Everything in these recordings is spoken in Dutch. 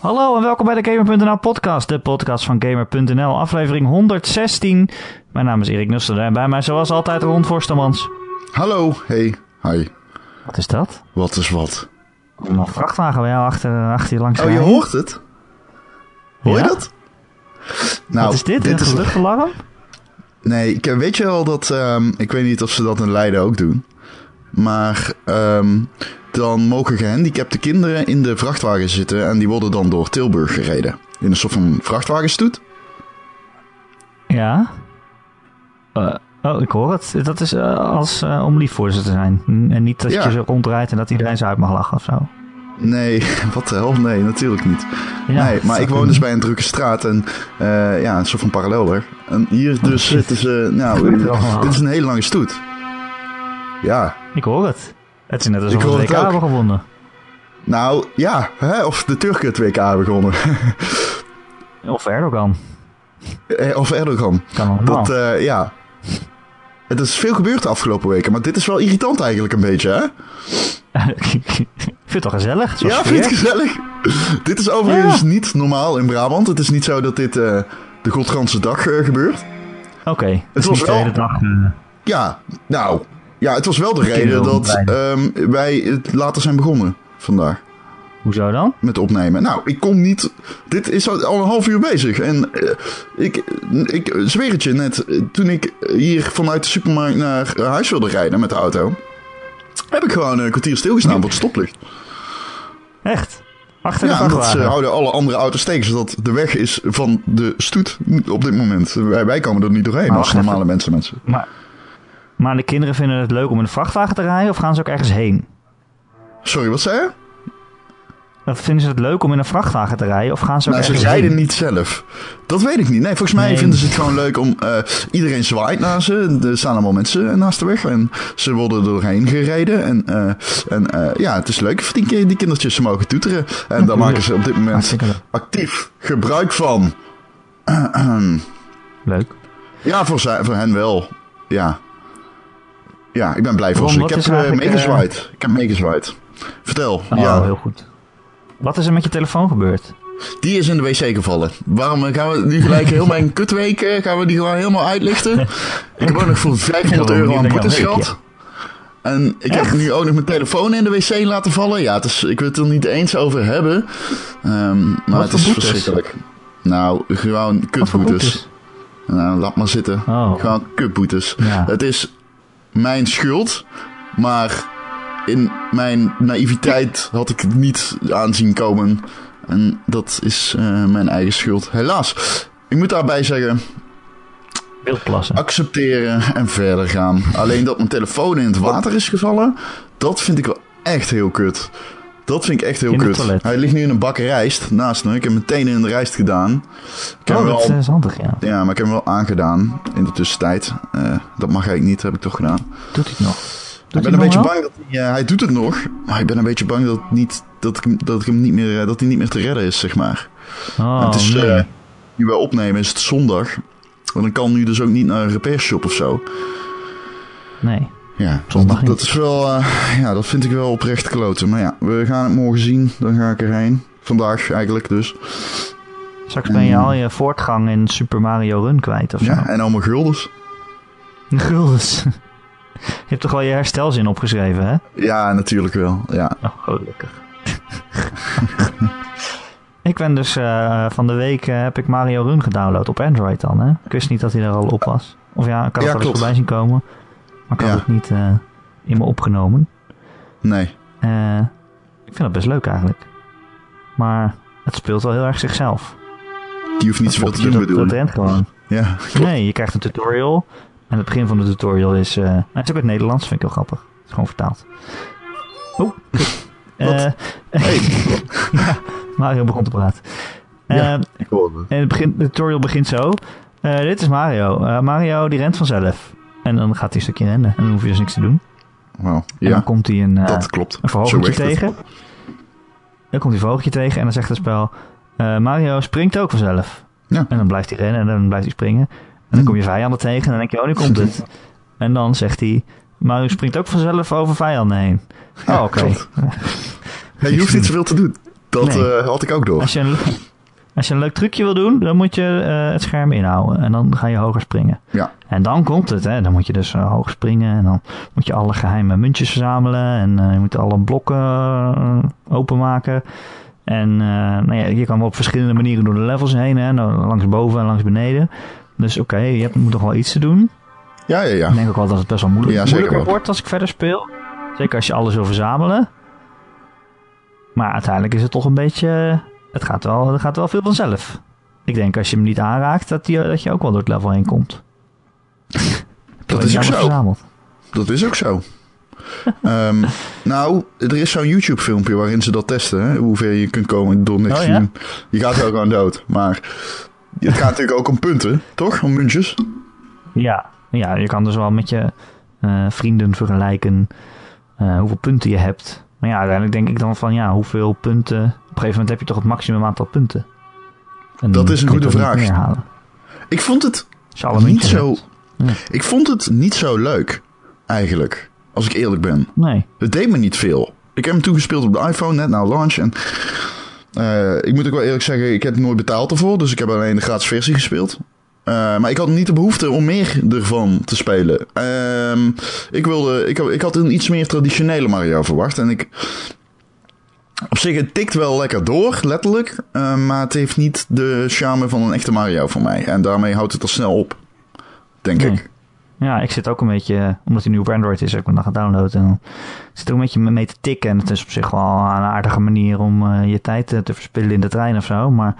Hallo en welkom bij de Gamer.nl podcast, de podcast van Gamer.nl, aflevering 116. Mijn naam is Erik Nusselder en bij mij zoals altijd Ron Forstemans. Hallo, hey, hi. Wat is dat? Wat is wat? Een vrachtwagen bij jou achter, achter je langs Oh, je hoort het? Hoor je Ja? dat? Nou, Wat is dit? dit een is, geluchtalarm? nee, ik weet je wel dat, ehm, ik weet niet of ze dat in Leiden ook doen. Maar ehm, dan mogen gehandicapte kinderen in de vrachtwagen zitten en die worden dan door Tilburg gereden. In een soort van vrachtwagenstoet. Ja. Eh, oh, ik hoor het. Dat is eh, als, eh, om lief voor ze te zijn. En niet dat Ja. je zo rondrijdt en dat iedereen ze uit mag lachen of zo. Nee, wat de hel? Nee, natuurlijk niet. Ja, nee, maar ik woon dus bij een drukke straat en ja, een soort van paralleler. En hier dus shit. zitten ze, nou, dit is een hele lange stoet. Ja, Ik hoor het. Het is net alsof Ik we het WK hebben gewonnen. nou ja, hè, of de Turken het WK hebben gewonnen. Of Erdogan. Eh, of Erdogan. Kan. Dat, eh, ja. Het is veel gebeurd de afgelopen weken, maar dit is wel irritant eigenlijk een beetje, hè? ik vind het toch gezellig? Ja, vind je het gezellig? dit is overigens niet normaal in Brabant. Het is niet zo dat dit eh, de Godganse dag gebeurt. Oké, het was is niet de wel- hele dag. Ja, nou, ja, het was wel de reden dat ehm, wij het later zijn begonnen vandaag. hoezo dan? met opnemen. Nou, ik kon niet. Dit is al een half uur bezig. En eh, ik, ik zweer het je net. eh, Toen ik hier vanuit de supermarkt naar huis wilde rijden met de auto. Heb ik gewoon een kwartier stilgestaan voor het stoplicht. Echt? Achter de Ja, dat ze houden alle andere auto's tegen, zodat de weg is van de stoet op dit moment. Wij, wij komen er niet doorheen Maar als normale mensen, mensen. Maar, maar de kinderen vinden het leuk om in een vrachtwagen te rijden of gaan ze ook ergens heen? Sorry, wat zei je? Of vinden ze het leuk om in een vrachtwagen te rijden of gaan ze ook Nou, ze rijden heen? niet zelf. Dat weet ik niet. Nee, volgens mij Nee. vinden ze het gewoon leuk om... eh, iedereen zwaait naar ze. Er staan allemaal mensen naast de weg. En ze worden er doorheen gereden. En, eh, en eh, ja, het is leuk voor die, die kindertjes. Ze mogen toeteren. En daar maken ze op dit moment actief gebruik van. Leuk. Ja, voor, voor hen wel. Ja. Ja, ik ben blij voor ze. Ik heb meegezwaaid. Ik heb meegezwaaid. Vertel. Oh, ja. heel goed. Wat is er met je telefoon gebeurd? Die is in de wc gevallen. Waarom eh, gaan we nu gelijk heel mijn kutweek gaan we die gewoon helemaal uitlichten? Ik heb ook nog voor 500 Gewoon euro aan boetes gehad. En ik heb nu ook nog mijn telefoon in de wc laten vallen. Ja, het is, ik wil het er niet eens over hebben. Ehm, maar Wat het is boetes? verschrikkelijk. Nou, gewoon kutboetes. boetes? Nou, laat maar zitten. Oh. Gewoon kutboetes. Ja. Het is mijn schuld, maar in mijn naïviteit had ik het niet aanzien komen. En dat is eh, mijn eigen schuld. Helaas. Ik moet daarbij zeggen, Wildplassen. accepteren en verder gaan. Alleen dat mijn telefoon in het water is gevallen, dat vind ik wel echt heel kut. Dat vind ik echt heel In kut. Hij ligt nu in een bak rijst naast me. Ik heb meteen in de rijst gedaan. Ik heb Oh, dat wel is handig, ja. ja, maar ik heb hem wel aangedaan in de tussentijd. Eh, dat mag eigenlijk niet, heb ik toch gedaan. Doet hij het nog? ik ben een beetje wel? bang dat hij, eh, hij doet het nog, maar ik ben een beetje bang dat, niet, dat, ik, dat, ik hem niet meer, eh, dat hij niet meer te redden is, zeg maar. Oh, het is, nee. eh, nu wij opnemen is het zondag. En dan kan nu dus ook niet naar een repairshop of zo. nee. Ja, Zondag dat, is wel, eh, ja, dat vind ik wel oprecht kloten. Maar ja, we gaan het morgen zien. Dan ga ik erheen. Vandaag eigenlijk dus. Straks ben je al je voortgang in Super Mario Run kwijt of zo. Ja, en allemaal guldens. Guldens. Je hebt toch al je herstelzin opgeschreven, hè? Ja, natuurlijk wel. Ja. Oh, gelukkig. ik ben dus eh, van de week eh, heb ik Mario Run gedownload op Android dan, hè? Ik wist niet dat hij er al op was. Of ja, ik had het Ja, wel eens voorbij zien komen. Maar ik had Ja. het niet eh, in me opgenomen. Nee. Eh, ik vind dat best leuk eigenlijk. Maar het speelt wel heel erg zichzelf. Die hoeft niet zoveel te doen, dat, bedoel dat ik. rent gewoon. Ja, Nee, je krijgt een tutorial. En het begin van de tutorial is... nou, het is ook in het Nederlands, vind ik heel grappig. Het is gewoon vertaald. Oh. Wat? Eh, Hey. ja, Mario begon te praten. Ja. Ik hoorde het. en het begin, de tutorial begint zo. Dit is Mario. Mario die rent vanzelf. En dan gaat hij een stukje rennen. En dan hoef je dus niks te doen. Wauw. En Ja, dan komt hij een, dat klopt. een Zo verhogentje werkt het. tegen. Dan komt hij een verhogentje tegen en dan zegt het spel... eh, Mario springt ook vanzelf. Ja. En dan blijft hij rennen en dan blijft hij springen. En dan kom je vijanden tegen en dan denk je, oh, nu komt het. En dan zegt hij... Mario springt ook vanzelf over vijanden heen. Oh, oké. Ja, je hoeft niet zoveel te doen. Dat Nee. eh, had ik ook door. Als je, een, als je een leuk trucje wil doen, dan moet je eh, het scherm inhouden. En dan ga je hoger springen. Ja. En dan komt het, hè. Dan moet je dus eh, hoog springen. En dan moet je alle geheime muntjes verzamelen. En eh, je moet alle blokken openmaken. En nou ja, je kan wel op verschillende manieren door de levels heen. Hè. Nou, langs boven en langs beneden. Dus oké, je hebt, moet nog wel iets te doen. Ja, ja, ja. Ik denk ook wel dat het best wel moeilijk, Ja, moeilijker wordt als ik verder speel. Zeker als je alles wil verzamelen. Maar uiteindelijk is het toch een beetje... Het gaat wel, het gaat wel veel vanzelf. Ik denk als je hem niet aanraakt, dat, die, dat je ook wel door het level heen komt. Dat is ook zo. Verzameld. Dat is ook zo. Nou, er is zo'n YouTube-filmpje waarin ze dat testen. Hè? Hoe ver je kunt komen door niks Oh, ja? Je gaat wel gewoon dood. Maar het gaat natuurlijk ook om punten, toch? Om muntjes. Ja. ja, je kan dus wel met je eh, vrienden vergelijken eh, hoeveel punten je hebt. Maar ja, uiteindelijk denk ik dan van ja, hoeveel punten... Op een gegeven moment heb je toch het maximum aantal punten. En Dat is een goede vraag. Ik vond het niet zo... Ja. Ik vond het niet zo leuk, eigenlijk. Als ik eerlijk ben. Nee. Het deed me niet veel. Ik heb hem toegespeeld op de iPhone, net na launch. En eh, ik moet ook wel eerlijk zeggen, ik heb nooit betaald ervoor. Dus ik heb alleen de gratis versie gespeeld. Eh, maar ik had niet de behoefte om meer ervan te spelen. Ehm, ik, wilde, ik, ik had een iets meer traditionele Mario verwacht. En ik... Op zich, het tikt wel lekker door, letterlijk. eh, maar het heeft niet de charme van een echte Mario voor mij. En daarmee houdt het al snel op. Denk Nee. ik. Ja, ik zit ook een beetje, omdat hij nu op Android is, heb ik hem dan gedownload. En dan zit er ook een beetje mee te tikken. En het is op zich wel een aardige manier om eh, je tijd eh, te verspillen in de trein of zo. Maar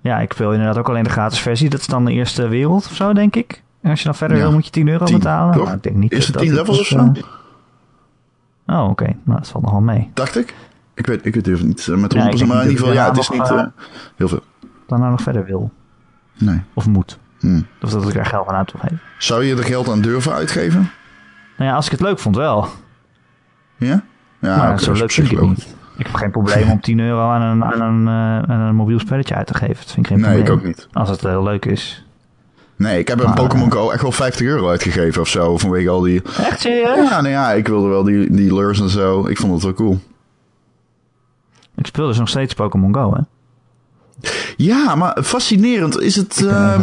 ja, ik speel inderdaad ook alleen de gratis versie. Dat is dan de eerste wereld of zo, denk ik. En als je dan verder Ja. wil, moet je 10 euro 10, betalen. Nou, ik denk niet Is het dat 10 dit levels of zo? eh, Oh, oké. Nou, dat valt nog wel mee. Dacht ik. Ik weet, ik weet het even niet eh, met 100%, Ja, maar in ieder geval, ja, het is daar niet eh, heel veel. Dan nou nog verder wil. Nee. Of moet. Hm. Of dat ik er geld aan uit wil geven. Zou je er geld aan durven uitgeven? Nou ja, als ik het leuk vond wel. Ja? Ja, maar oké, zo leuk vind ik het wel. niet. Ik heb geen probleem om 10 euro aan een, aan een, eh, aan een mobiel spelletje uit te geven. Dat vind ik geen Nee, ik probleem. ook niet. Als het heel leuk is. Nee, ik heb een Pokémon Go echt wel 50 euro uitgegeven of zo. Vanwege al die... Echt serieus? Ja, nou ja, ik wilde wel die, die lures en zo. Ik vond het wel cool. Ik speel dus nog steeds Pokémon Go, hè? Ja, maar fascinerend is het... eh,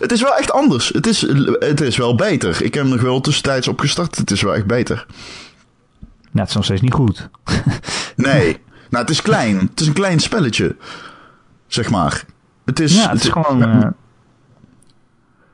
het is wel echt anders. Het is, het is wel beter. Ik heb hem nog wel tussentijds opgestart. Het is wel echt beter. Ja, het is nog steeds niet goed. Nee. nou, het is klein. Het is een klein spelletje. Zeg maar. Het is... Ja, het is gewoon... eh,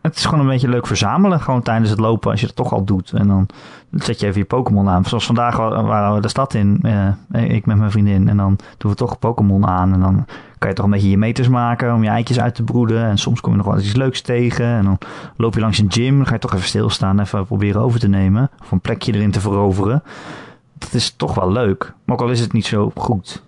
het is gewoon een beetje leuk verzamelen. Gewoon tijdens het lopen, als je het toch al doet. En dan zet je even je Pokémon aan. Zoals vandaag wa- waren we de stad in. eh, ik met mijn vriendin. En dan doen we toch Pokémon aan. En dan kan je toch een beetje je meters maken om je eitjes uit te broeden. En soms kom je nog wel eens iets leuks tegen. En dan loop je langs een gym. Dan ga je toch even stilstaan. Even proberen over te nemen. Of een plekje erin te veroveren. Dat is toch wel leuk. Maar ook al is het niet zo goed.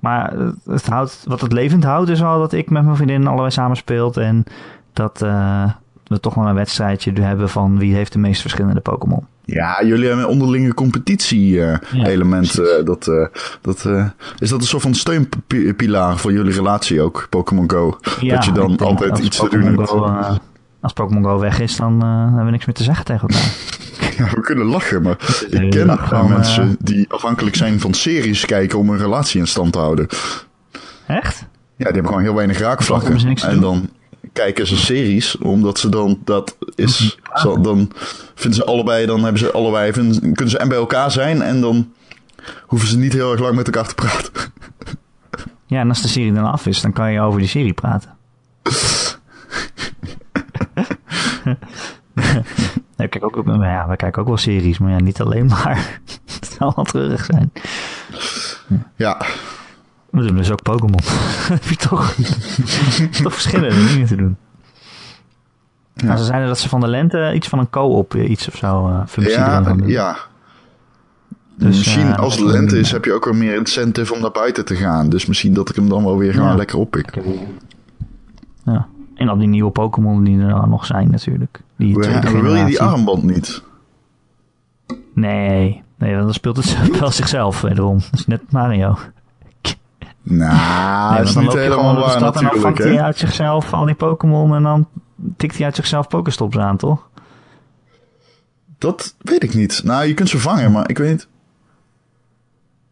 Maar het- houdt, wat het levend houdt is wel dat ik met mijn vriendin allebei samen speelt. En dat eh, we toch wel een wedstrijdje hebben van wie heeft de meest verschillende Pokémon. Ja, jullie hebben een onderlinge competitie-element. dat, eh, dat, eh, is dat een soort van steunpilaar voor jullie relatie ook, Pokémon Go? dat je dan altijd iets te doen hebt. Eh, als Pokémon Go weg is, dan eh, hebben we niks meer te zeggen tegen elkaar. Ja, we kunnen lachen, maar ik ken gewoon mensen eh, die afhankelijk zijn van series kijken om een relatie in stand te houden. Echt? Ja, die hebben gewoon heel weinig raakvlakken. En dan kijken ze series, omdat ze dan, dat is, zo, dan vinden ze allebei, dan hebben ze allebei, vinden, kunnen ze en bij elkaar zijn en dan hoeven ze niet heel erg lang met elkaar te praten. Ja, en als de serie dan af is, dan kan je over die serie praten. Ja, ik kijk ook, maar ja, wij kijken ook wel series, maar ja, niet alleen maar. Het zal wel treurig zijn. Ja, We doen dus ook Pokémon. heb je toch, toch verschillende dingen te doen. Nou, ze zeiden dat ze van de lente iets van een co-op eh, iets of zo eh functie ja, gaan doen. ja. Dus, misschien eh, als het lente is, heb je ook wel meer incentive om naar buiten te gaan. Dus misschien dat ik hem dan wel weer gewoon Ja. lekker oppik. Ja. En al die nieuwe Pokémon die er nog zijn natuurlijk. Die wil je die armband niet? Nee, nee, dan speelt het wel zichzelf wederom. Dat is net Mario. Nou, Nee, dat is niet helemaal waar stad en dan natuurlijk. vangt hij uit zichzelf al die Pokémon en dan tikt hij uit zichzelf Pokéstops aan, toch? Dat weet ik niet. Nou, je kunt ze vangen, maar ik weet niet.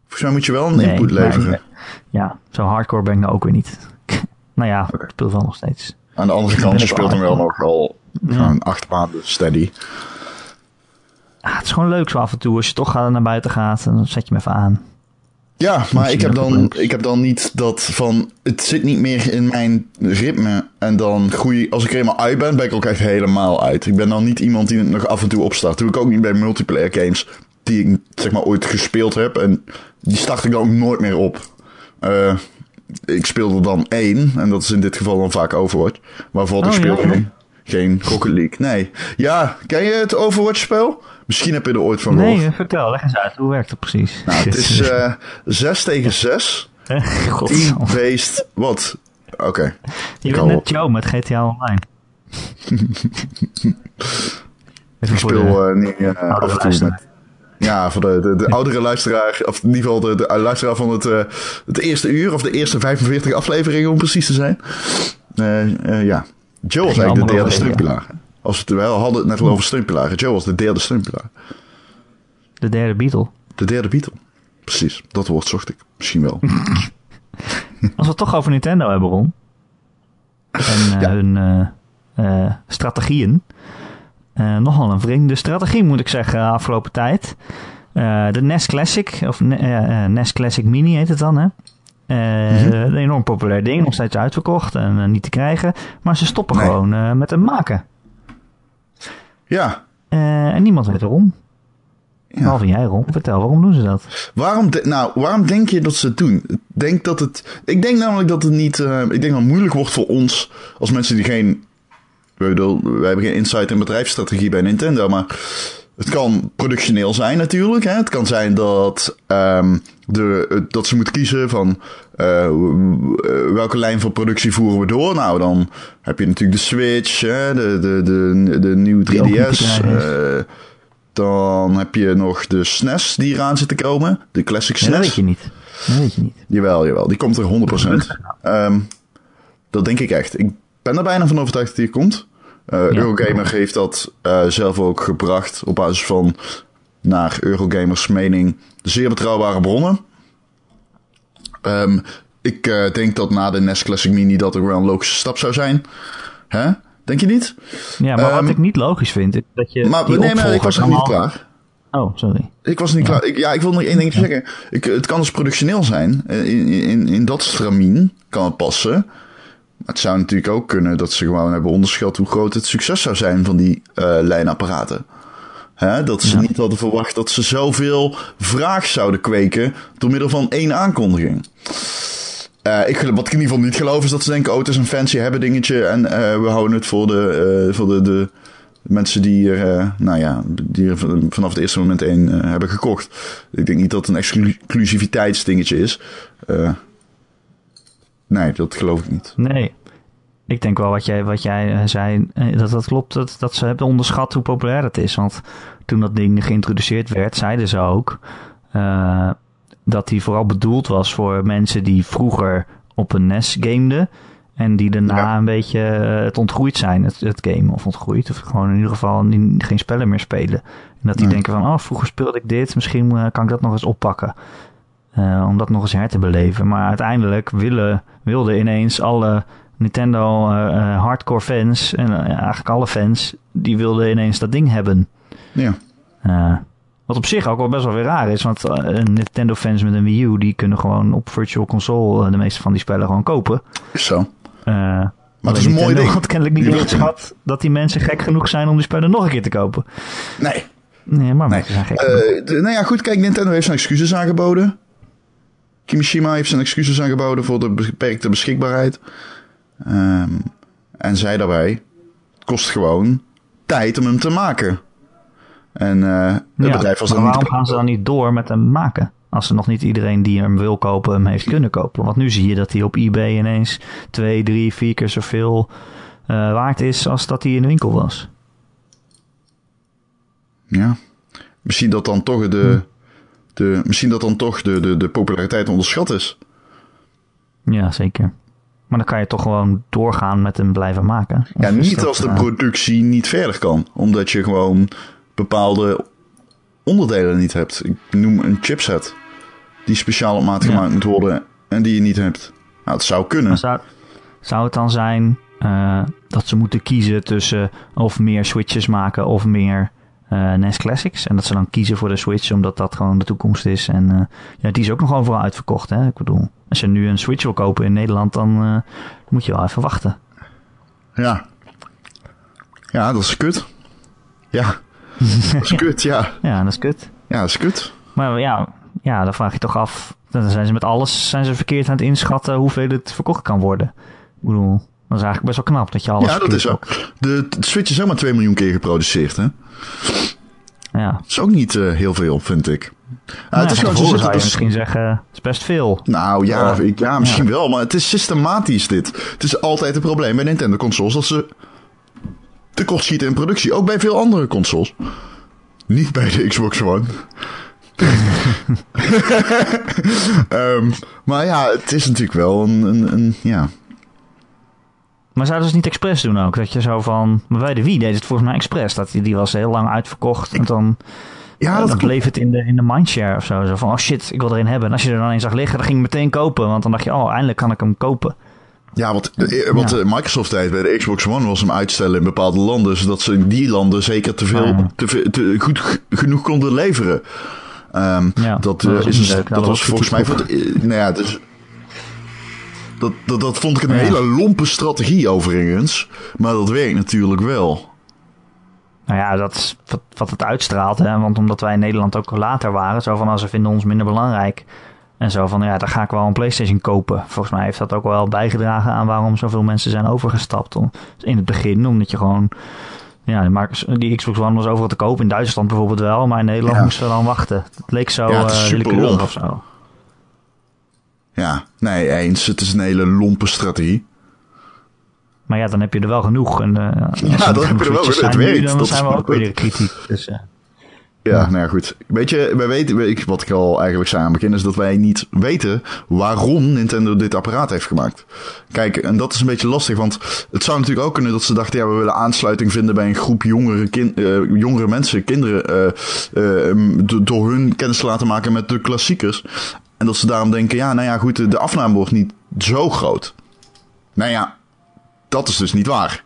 Volgens mij moet je wel een Nee, input leveren. Ja, zo hardcore ben ik nou ook weer niet. nou ja, Oké. ik speel wel nog steeds. Aan de andere kant, je speelt hem wel nog al acht maanden steady. Ah, het is gewoon leuk zo af en toe. Als je toch naar buiten gaat, dan zet je hem even aan. Ja, maar ik heb, dan, ik heb dan niet dat van... Het zit niet meer in mijn ritme. En dan groei... Als ik er eenmaal uit ben, ben ik ook echt helemaal uit. Ik ben dan niet iemand die het nog af en toe opstart. Doe ik ook niet bij multiplayer games. Die ik zeg maar ooit gespeeld heb. En die start ik dan ook nooit meer op. Eh, ik speel er dan één. En dat is in dit geval dan vaak Overwatch. Waarvoor ik Oh, speel ja? geen, geen Rocket League. Nee. Ja, ken je het Overwatch spel? Misschien heb je er ooit van gehoord. Nee, vertel, leg eens uit. Hoe werkt het precies? Nou, het is eh 6 tegen 6. Godsamme. Team-based. Wat? Oké. Je hou bent net. Joe met GTA Online. Ik speel eh, niet oudere af en toe luisteraar. met... Ja, voor de, de, de oudere luisteraar, of in ieder geval de, de luisteraar van het, eh, het eerste uur, of de eerste 45 afleveringen om precies te zijn. Eh, eh, ja, Joe was eigenlijk de derde steunpilaar. Als we het wel hadden het net al over steunpilaren. Joe was de derde steunpilaar. De derde Beatle. De derde Beatle. Precies, dat woord zocht ik. Misschien wel. Als we het toch over Nintendo hebben, Ron. En Ja. hun strategieën. Eh, nogal een vreemde strategie, moet ik zeggen, afgelopen tijd. Eh, de NES Classic, of Ne- eh, NES Classic Mini heet het dan, hè? Mhm. Een enorm populair ding, nog steeds uitverkocht en niet te krijgen. Maar ze stoppen Nee. gewoon met hem maken. Ja, en niemand weet waarom. Ja. Behalve jij, Ron. Vertel, waarom doen ze dat? Waarom, nou, waarom denk je dat ze het doen? Denk, dat het, ik denk namelijk dat het niet. ik denk dat het moeilijk wordt voor ons als mensen die geen. Ik bedoel, wij hebben geen insight in bedrijfsstrategie bij Nintendo, maar het kan productioneel zijn natuurlijk. Hè? Het kan zijn dat, ehm, de, dat ze moeten kiezen van eh, welke lijn van productie voeren we door. Nou, dan heb je natuurlijk de Switch, hè? De, de, de, de nieuwe Die ook niet te 3DS. krijgen eh, dan heb je nog de SNES die eraan zit te komen. De Classic Ja, dat SNES. weet je niet. Dat weet je niet. Jawel, jawel. Die komt er 100%. Ehm dat denk ik echt. Ik ben er bijna van overtuigd dat die er komt. Eh, Ja. Eurogamer heeft dat eh, zelf ook gebracht op basis van, naar Eurogamers mening, zeer betrouwbare bronnen. Ehm, ik eh, denk dat na de NES Classic Mini dat er wel een logische stap zou zijn. Hè? Denk je niet? Ja, maar wat Ehm, ik niet logisch vind, is dat je Maar die nee, maar ik was nog niet klaar. Oh, sorry. Ik was niet klaar. Ik, ja, ik wil nog één dingetje zeggen. Ik, het kan dus productioneel zijn. In, in, in dat stramien kan het passen. Het zou natuurlijk ook kunnen dat ze gewoon hebben onderschat hoe groot het succes zou zijn van die eh, lijnapparaten. Hè, dat ze Ja. niet hadden verwacht dat ze zoveel vraag zouden kweken door middel van één aankondiging. Eh, ik, wat ik in ieder geval niet geloof is dat ze denken, oh het is een fancy hebben dingetje en eh, we houden het voor de, voor de, de mensen die er, nou ja, die er van- vanaf het eerste moment één hebben gekocht. Ik denk niet dat het een exclu- exclusiviteitsdingetje is. Nee, dat geloof ik niet. Nee. Ik denk wel wat jij, wat jij eh, zei, eh, dat dat klopt, dat, dat ze hebben onderschat hoe populair het is. Want toen dat ding geïntroduceerd werd, zeiden ze ook eh, dat die vooral bedoeld was voor mensen die vroeger op een NES gameden. En die daarna Ja. een beetje het ontgroeid zijn, het, het game. Of ontgroeid, of gewoon in ieder geval niet, geen spellen meer spelen. En dat die Nee. denken van, oh, vroeger speelde ik dit, misschien kan ik dat nog eens oppakken. Eh, om dat nog eens her te beleven. Maar uiteindelijk willen, wilden ineens alle Nintendo eh, eh, hardcore fans, en eigenlijk alle fans, die wilden ineens dat ding hebben. Ja, wat op zich ook wel best wel weer raar is, want eh, Nintendo fans met een Wii U, die kunnen gewoon op Virtual Console de meeste van die spellen gewoon kopen. is zo. Maar het is een mooi ding. had kennelijk niet ingeschat dat die mensen gek genoeg zijn om die spellen nog een keer te kopen. Nee. Nee, maar Nee. mensen zijn gek nou ja, goed, kijk, Nintendo heeft zijn excuses aangeboden. Kimishima heeft zijn excuses aangeboden voor de beperkte beschikbaarheid. Ehm, en zei daarbij, het kost gewoon tijd om hem te maken. En eh, het Ja, bedrijf was dan niet... waarom gaan ze dan niet door met hem maken? Als ze nog niet iedereen die hem wil kopen hem heeft kunnen kopen. Want nu zie je dat hij op eBay ineens twee, drie, vier keer zoveel eh, waard is als dat hij in de winkel was. Ja. Misschien dat dan toch de... de misschien dat dan toch de, de, de populariteit onderschat is. Ja, zeker. Maar dan kan je toch gewoon doorgaan met hem blijven maken. Ja, niet dat, als de eh, productie niet verder kan. Omdat je gewoon bepaalde onderdelen niet hebt. Ik noem een chipset. die speciaal op maat Ja. gemaakt moet worden en die je niet hebt. Nou, het zou kunnen. Zou het dan zijn eh, dat ze moeten kiezen tussen of meer Switches maken of meer eh NES Classics? En dat ze dan kiezen voor de Switch omdat dat gewoon de toekomst is. En eh, ja, die is ook nog overal uitverkocht. Hè? Ik bedoel, als je nu een Switch wil kopen in Nederland, dan eh, moet je wel even wachten. Ja. Ja, dat is kut. Ja. Dat is kut, ja. Ja, dat is kut. Ja, dat is kut. Maar ja, ja, dan vraag je toch af. Dan zijn ze met alles zijn ze verkeerd aan het inschatten hoeveel het verkocht kan worden. Ik bedoel, dat is eigenlijk best wel knap dat je alles Ja, dat is zo. De, de Switch is helemaal 2 miljoen keer geproduceerd, hè? Ja. Dat is ook niet eh, heel veel, vind ik. Ja, Nou, het is gewoon zo zou je misschien zeggen, het is best veel. Nou ja, ik, ja misschien wel, maar het is systematisch dit. Het is altijd een probleem bij Nintendo consoles dat ze tekortschieten in productie. Ook bij veel andere consoles. Niet bij de Xbox One. Ehm, maar ja, het is natuurlijk wel een, een, een ja. Maar zouden ze het niet expres doen ook? Dat je zo van, maar bij de Wii deed het volgens mij expres. Dat die, die was heel lang uitverkocht. En dan, Ja, dat bleef het in de, in de mindshare of zo. Zo van, oh shit, ik wil erin hebben. En als je er dan een zag liggen, dan ging je meteen kopen. Want dan dacht je, oh, eindelijk kan ik hem kopen. Ja, wat, eh, wat Ja. eh, Microsoft deed bij de Xbox One was hem uitstellen in bepaalde landen, zodat ze in die landen zeker te veel, te, te goed genoeg konden leveren. Ehm, Ja, dat, eh, is een- leuk. dat was volgens mij voor eh, nou ja, dus, dat, dat, dat vond ik een Ja. hele lompe strategie overigens, maar dat werkt natuurlijk wel. Nou ja, dat is wat, wat het uitstraalt. Hè? Want omdat wij in Nederland ook later waren. Zo van, als ze vinden ons minder belangrijk. En zo van, ja, dan ga ik wel een Playstation kopen. Volgens mij heeft dat ook wel bijgedragen aan waarom zoveel mensen zijn overgestapt. Om, in het begin, omdat je gewoon... Ja, die Xbox One was overal te kopen. In Duitsland bijvoorbeeld wel. Maar in Nederland Ja. moesten we dan wachten. Het leek zo Ja, het eh, willekeurig of zo. Ja, nee, eens. Het is een hele lompe strategie. Maar ja, dan heb je er wel genoeg. En, eh, Ja, dan heb je er wel het werkt. Dan Dat zijn we ook weer kritiek. Dus, eh, Ja, nou ja, goed. Weet je, wij weten, ik- wat ik al eigenlijk zei aan begin, is dat wij niet weten waarom Nintendo dit apparaat heeft gemaakt. Kijk, en dat is een beetje lastig, want het zou natuurlijk ook kunnen dat ze dachten, ja, we willen aansluiting vinden bij een groep jongere, kin- eh, jongere mensen, kinderen, eh, eh, do- door hun kennis te laten maken met de klassiekers. En dat ze daarom denken, ja, nou ja, goed, de, de afname wordt niet zo groot. Nou ja, dat is dus niet waar.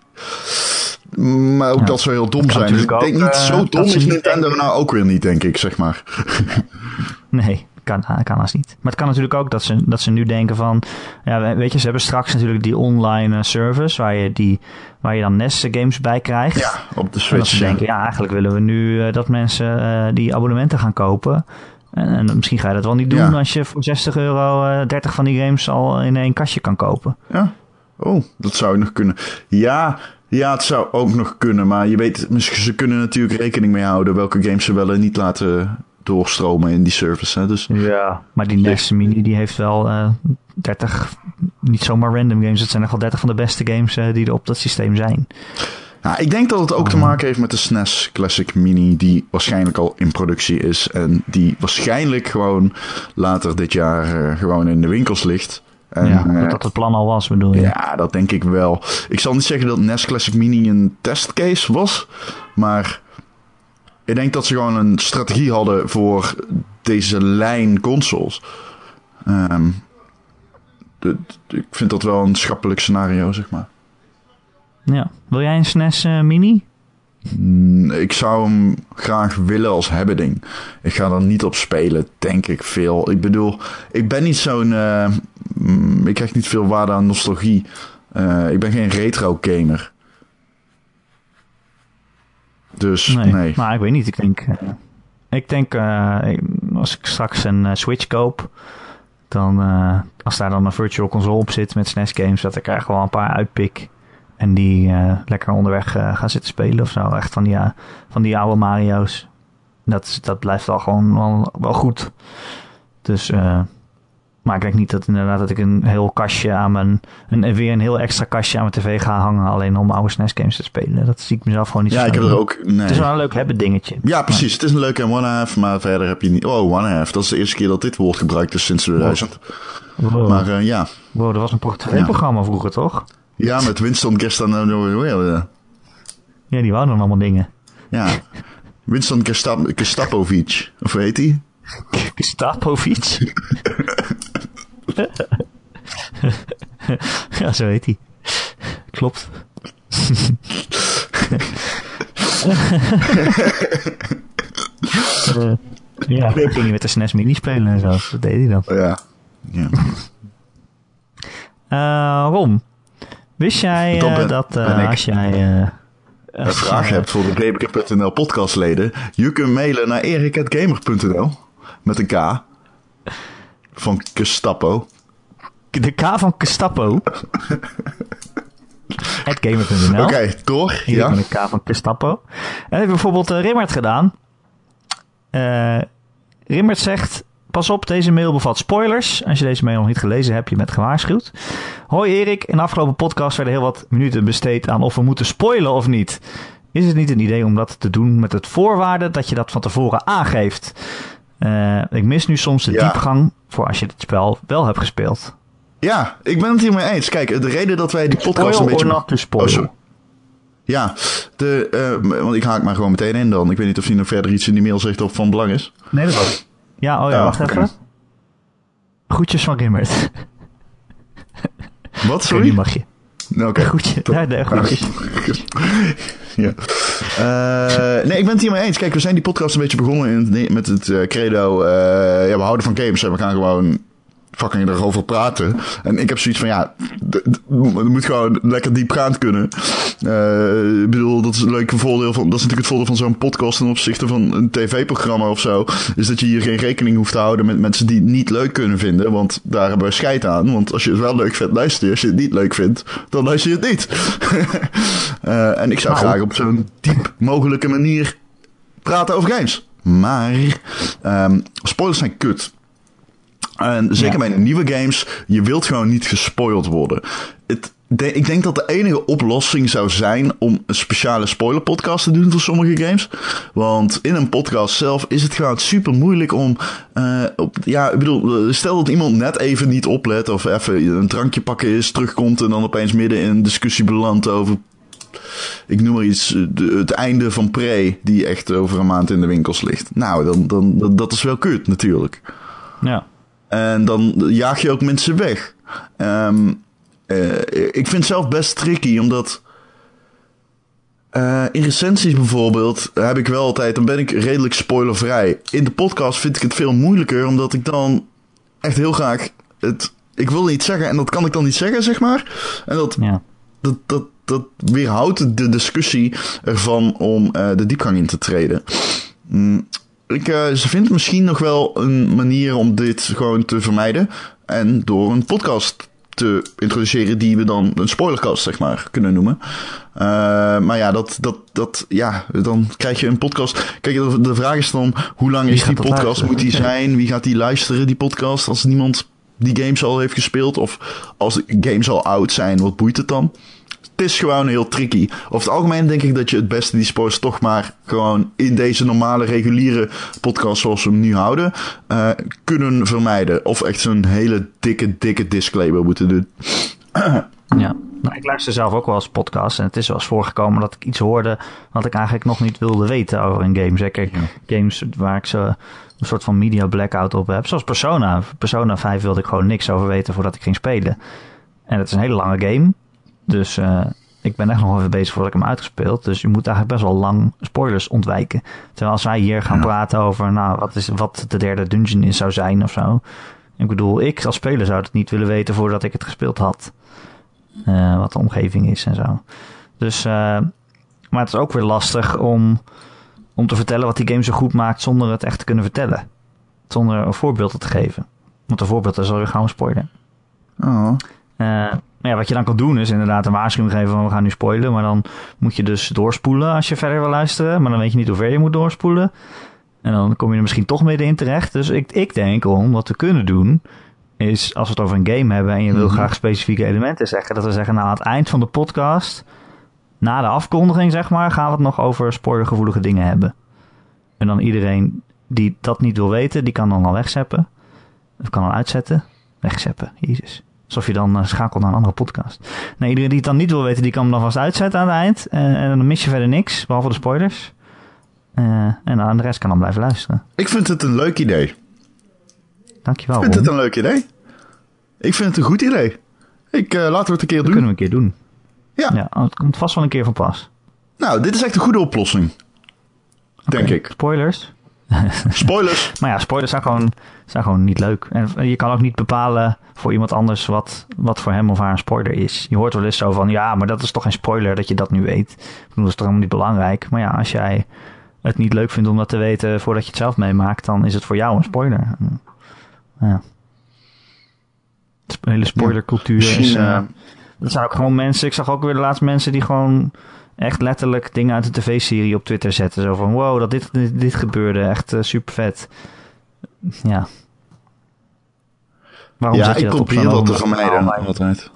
Maar ook Ja. dat zou heel dom zijn. Dus ik denk niet eh, zo dom ze is Nintendo denken- nou ook weer niet, denk ik, zeg maar. Nee, kan, kan haast niet. Maar het kan natuurlijk ook dat ze, dat ze nu denken van... Ja, we- weet je, ze hebben straks natuurlijk die online eh, service... waar je, die, waar je dan NES games bij krijgt. Ja, op de En dat Switch. ze ja. denken, ja, eigenlijk willen we nu eh, dat mensen eh, die abonnementen gaan kopen. En, en misschien ga je dat wel niet doen Ja. als je voor 60 euro eh 30 van die games al in één kastje kan kopen. Ja. Oh, dat zou nog kunnen. Ja, ja, het zou ook nog kunnen. Maar je weet, misschien- ze kunnen natuurlijk rekening mee houden welke games ze wel en niet laten doorstromen in die service. Hè? Dus Ja. Maar die NES Mini die heeft wel eh 30, niet zomaar random games. Het zijn echt wel 30 van de beste games eh, die er op dat systeem zijn. Nou, ik denk dat het ook te maken heeft met de SNES Classic Mini, die waarschijnlijk al in productie is. En die waarschijnlijk gewoon later dit jaar eh, gewoon in de winkels ligt. En, ja, eh, dat het plan al was, bedoel je. ja, dat denk ik wel. Ik zal niet zeggen dat NES Classic Mini een testcase was, maar ik denk dat ze gewoon een strategie hadden voor deze lijn consoles. Ehm, de- de- ik vind dat wel een schappelijk scenario, zeg maar. Ja. Wil jij een SNES eh, Mini? Mm, Ik zou hem graag willen als hebbeding. Ik ga er niet op spelen, denk ik veel. Ik bedoel, ik ben niet zo'n. eh, mm, ik krijg niet veel waarde aan nostalgie. Eh, ik ben geen retro gamer. Dus nee. Maar ik weet niet. Ik denk, eh, ik denk als ik straks een Switch koop, dan als daar dan een virtual console op zit met SNES games, dat ik er wel een paar uitpik. En die eh, lekker onderweg eh, ga zitten spelen of zo. Echt van die, eh, van die oude Mario's. Dat, dat blijft wel gewoon wel, wel goed. Dus, maar ik denk niet dat inderdaad dat ik een heel kastje aan mijn, een, weer een heel extra kastje aan mijn tv ga hangen. Alleen om oude SNES games te spelen. Dat zie ik mezelf gewoon niet Ja, zo ik heb er ook. Nee. Het is wel een leuk hebben dingetje. Ja, precies. Het is een leuke one half, maar verder heb je niet. Oh, one half. Dat is de eerste keer dat dit woord gebruikt is sinds 2000. Wow. Maar eh, ja. wow, dat was een pro- tv-programma vroeger, toch? Ja, met Winston Gestan. Ja. Ja, die wouden dan allemaal dingen. ja. Winston Gestap Gestapovic. Of heet hij? Stapovic? ja, zo heet hij. Klopt. uh, ja, ging hij met de SNES Mini spelen en zo. Dat deed hij dan. Ja. ja. Uh, Ron, wist jij uh, dat als jij... een vraag hebt voor de Gamerker.nl podcastleden, je kunt mailen naar erik.gamer.nl met een K van Gestapo. De K van Gestapo? Gamer.nl. Oké, okay, door. Ja. Met een K van Gestapo. En heeft bijvoorbeeld uh, Rimmert gedaan. Uh, Rimmert zegt... Pas op, deze mail bevat spoilers. Als je deze mail nog niet gelezen hebt, je met gewaarschuwd. Hoi Erik, in de afgelopen podcast werden heel wat minuten besteed aan of we moeten spoilen of niet. Is het niet een idee om dat te doen met het voorwaarde dat je dat van tevoren aangeeft? Uh, ik mis nu soms de ja. diepgang voor als je het spel wel hebt gespeeld. Ja, ik ben het hiermee eens. Kijk, de reden dat wij die podcast een beetje... to spoil. Oh, ja, de, uh, want ik haak maar gewoon meteen in dan. Ik weet niet of hij nog verder iets in die mail zegt of van belang is. Nee, dat was. Ja, oh ja, wacht even. Groetjes van Gimmert. Wat, sorry? Die mag je. Oké. Okay. Groetje, ja, de groetjes. ja. Uh, nee, ik ben het hiermee eens. Kijk, we zijn die podcast een beetje begonnen in, met het uh, credo... Uh, ja, we houden van games en we gaan gewoon fucking erover praten. En ik heb zoiets van, ja, het moet gewoon lekker diepgaand kunnen. Uh, ik bedoel, dat is een leuk voordeel van, dat is natuurlijk het voordeel van zo'n podcast ten opzichte van een tv-programma of zo. Is dat je hier geen rekening hoeft te houden met mensen die het niet leuk kunnen vinden. Want daar hebben we scheid aan. Want als je het wel leuk vindt, luister je. Als je het niet leuk vindt, dan luister je het niet. uh, en ik zou nou. graag op zo'n diep mogelijke manier praten over games. Maar um, spoilers zijn kut. En zeker bij nieuwe games, je wilt gewoon niet gespoild worden. Het, ik denk dat de enige oplossing zou zijn om een speciale spoiler podcast te doen voor sommige games. Want in een podcast zelf is het gewoon super moeilijk om. Uh, op, ja, ik bedoel, stel dat iemand net even niet oplet of even een drankje pakken is, terugkomt en dan opeens midden in een discussie belandt over. Ik noem maar iets, het einde van Prey, die echt over een maand in de winkels ligt. Nou, dan, dan, dat is wel kut natuurlijk. Ja. En dan jaag je ook mensen weg. Um, uh, ik vind het zelf best tricky, omdat... Uh, in recensies bijvoorbeeld heb ik wel altijd, dan ben ik redelijk spoilervrij. In de podcast vind ik het veel moeilijker, omdat ik dan echt heel graag het. Ik wil niet zeggen en dat kan ik dan niet zeggen, zeg maar. En dat, ja. dat, dat, dat weerhoudt de discussie ervan om uh, de diepgang in te treden. Mm, ik, uh, ze vindt misschien nog wel een manier om dit gewoon te vermijden. En door een podcast te introduceren die we dan een spoilercast, zeg maar, kunnen noemen. Uh, maar ja, dat, dat, dat, ja, dan krijg je een podcast. Kijk, de, de vraag is dan, hoe lang is die podcast? Moet die zijn? Wie gaat die luisteren, die podcast? Als niemand die games al heeft gespeeld of als de games al oud zijn, wat boeit het dan? Is gewoon heel tricky. Over het algemeen denk ik dat je het beste die sports toch maar gewoon in deze normale reguliere podcast zoals we hem nu houden, uh, kunnen vermijden. Of echt zo'n hele dikke, dikke disclaimer moeten doen. ja. Nou, ik luister zelf ook wel eens podcast en het is wel eens voorgekomen dat ik iets hoorde wat ik eigenlijk nog niet wilde weten over een game. Zeker games waar ik zo een soort van media blackout op heb. Zoals Persona. Persona 5 wilde ik gewoon niks over weten voordat ik ging spelen. En het is een hele lange game. Dus uh, ik ben echt nog even bezig voordat ik hem uitgespeeld. Dus je moet eigenlijk best wel lang spoilers ontwijken. Terwijl als wij hier gaan praten over nou, wat, is, wat de derde dungeon is, zou zijn of zo. Ik bedoel, ik als speler zou het niet willen weten voordat ik het gespeeld had. Uh, wat de omgeving is en zo. Dus, uh, maar het is ook weer lastig om, om te vertellen wat die game zo goed maakt zonder het echt te kunnen vertellen. Zonder een voorbeeld te geven. Want een voorbeeld is alweer gauw een spoiler. Oh. Uh, ja, wat je dan kan doen is inderdaad een waarschuwing geven van we gaan nu spoilen. Maar dan moet je dus doorspoelen als je verder wil luisteren. Maar dan weet je niet hoe ver je moet doorspoelen. En dan kom je er misschien toch middenin terecht. Dus ik, ik denk om wat we kunnen doen is als we het over een game hebben en je wil mhm. graag specifieke elementen zeggen. Dat we zeggen nou aan het eind van de podcast, na de afkondiging zeg maar, gaan we het nog over spoilergevoelige dingen hebben. En dan iedereen die dat niet wil weten, die kan dan al wegzeppen. Of kan dan uitzetten. Wegzeppen, jezus. Alsof je dan uh, schakelt naar een andere podcast. Nee, iedereen die het dan niet wil weten, die kan hem dan vast uitzetten aan het eind. Uh, en dan mis je verder niks, behalve de spoilers. Eh, en aan de rest kan dan blijven luisteren. Ik vind het een leuk idee. Dankjewel. Ik vind Ron. het een leuk idee. Ik vind het een goed idee. Ik, eh, laten we het een keer Dat doen. kunnen we een keer doen. Ja. Ja, het komt vast wel een keer van pas. Nou, dit is echt een goede oplossing. Denk ik. Spoilers. Spoilers. Maar ja, spoilers zijn gewoon, zijn gewoon niet leuk. En je kan ook niet bepalen voor iemand anders wat, wat voor hem of haar een spoiler is. Je hoort wel eens zo van, ja, maar dat is toch geen spoiler dat je dat nu weet. Ik bedoel, dat is toch helemaal niet belangrijk. Maar ja, als jij het niet leuk vindt om dat te weten voordat je het zelf meemaakt, dan is het voor jou een spoiler. Ja. De hele spoilercultuur is... Eh, eh, er zijn ook gewoon mensen, ik zag ook weer de laatste mensen die gewoon echt letterlijk dingen uit de tv-serie op Twitter zetten. Zo van, wow, dat dit, dit, dit gebeurde, echt super vet. Ja. Waarom ja, zet je ik dat op probeer dat te vermijden. Altijd.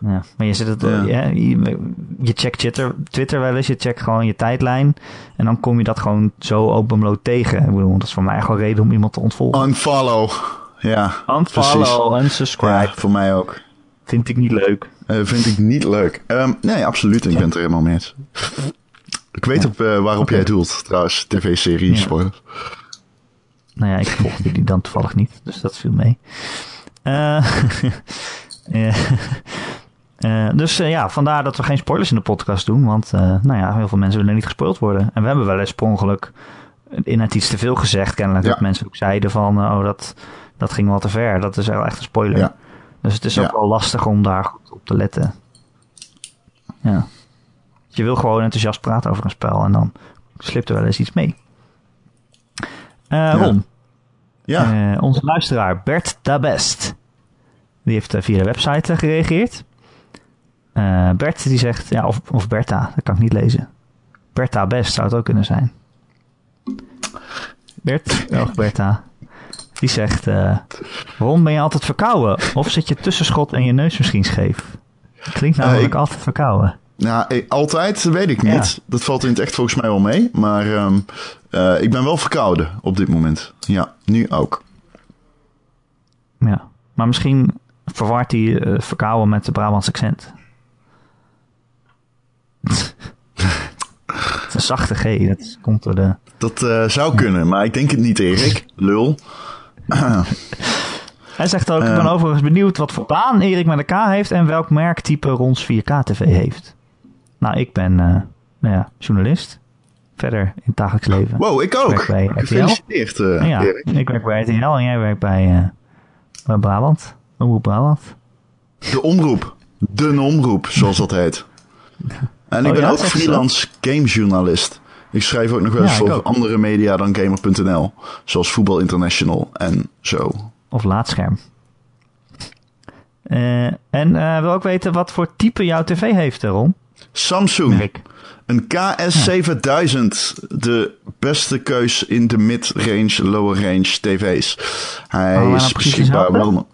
Ja, maar je zit het, Ja. ja, je, je checkt Twitter, Twitter wel eens, je checkt gewoon je tijdlijn. En dan kom je dat gewoon zo openbloot tegen. Ik bedoel, dat is voor mij echt wel reden om iemand te ontvolgen. Unfollow. Ja, Unfollow, unsubscribe. ja, voor mij ook. Vind ik niet leuk. Eh, vind ik niet leuk. Ehm, nee, absoluut. Ik ben het er helemaal mee eens. Ik weet op, eh, waarop jij doelt, trouwens. TV-serie, Ja. spoilers. Nou ja, ik volgde die dan toevallig niet, dus dat viel mee. Eh, eh, dus eh, ja, vandaar dat we geen spoilers in de podcast doen. Want nou ja, heel veel mensen willen niet gespoild worden. En we hebben wel eens per ongeluk in het iets te veel gezegd. Kennelijk Ja. dat mensen ook zeiden van, oh dat, dat ging wel te ver. Dat is wel echt een spoiler. Ja. Dus het is ook wel lastig om daar goed op te letten. Ja. Je wil gewoon enthousiast praten over een spel en dan slipt er wel eens iets mee. Eh, Ron, Ja, eh, onze luisteraar Bert Dabest. Die heeft eh, via de website gereageerd. Eh, Bert die zegt, ja, of, of Bertha, dat kan ik niet lezen. Bertha Best zou het ook kunnen zijn. Bert, of Bertha, die zegt, eh Ron, ben je altijd verkouden? Of zit je tussenschot en je neus misschien scheef? Klinkt namelijk ik- altijd verkouden. nou, altijd weet ik Ja. niet. Dat valt in het echt volgens mij wel mee. Maar ehm, eh, ik ben wel verkouden op dit moment. Ja, nu ook. Ja. Maar misschien verwart hij eh, verkouden met de Brabantse accent. Het is een zachte G, dat komt door de... Dat eh, zou kunnen, maar ik denk het niet, Erik. Lul. Hij zegt ook, ik ben overigens benieuwd wat voor baan Erik met K heeft en welk merktype Rons 4K-tv heeft. Nou, ik ben nou ja, journalist. Verder in het dagelijks leven. Wow, ik ook. werk bij. Gefeliciteerd, eh, ja, Erik. ik werk bij RTL en jij werkt bij, eh, bij Brabant. Omroep Brabant. De omroep. De omroep, zoals dat heet. En ik Oh ben ja, ook freelance gamejournalist. Ik schrijf ook nog wel eens Ja, ik voor ook. andere media dan Gamer.nl. Zoals Voetbal International en zo. Of laadscherm. Eh, en wil ook weten wat voor type jouw tv heeft, Ron. Samsung. Een KS7000. De beste keus in de mid-range, lower-range tv's. Hij nou is precies beschikbaar wel...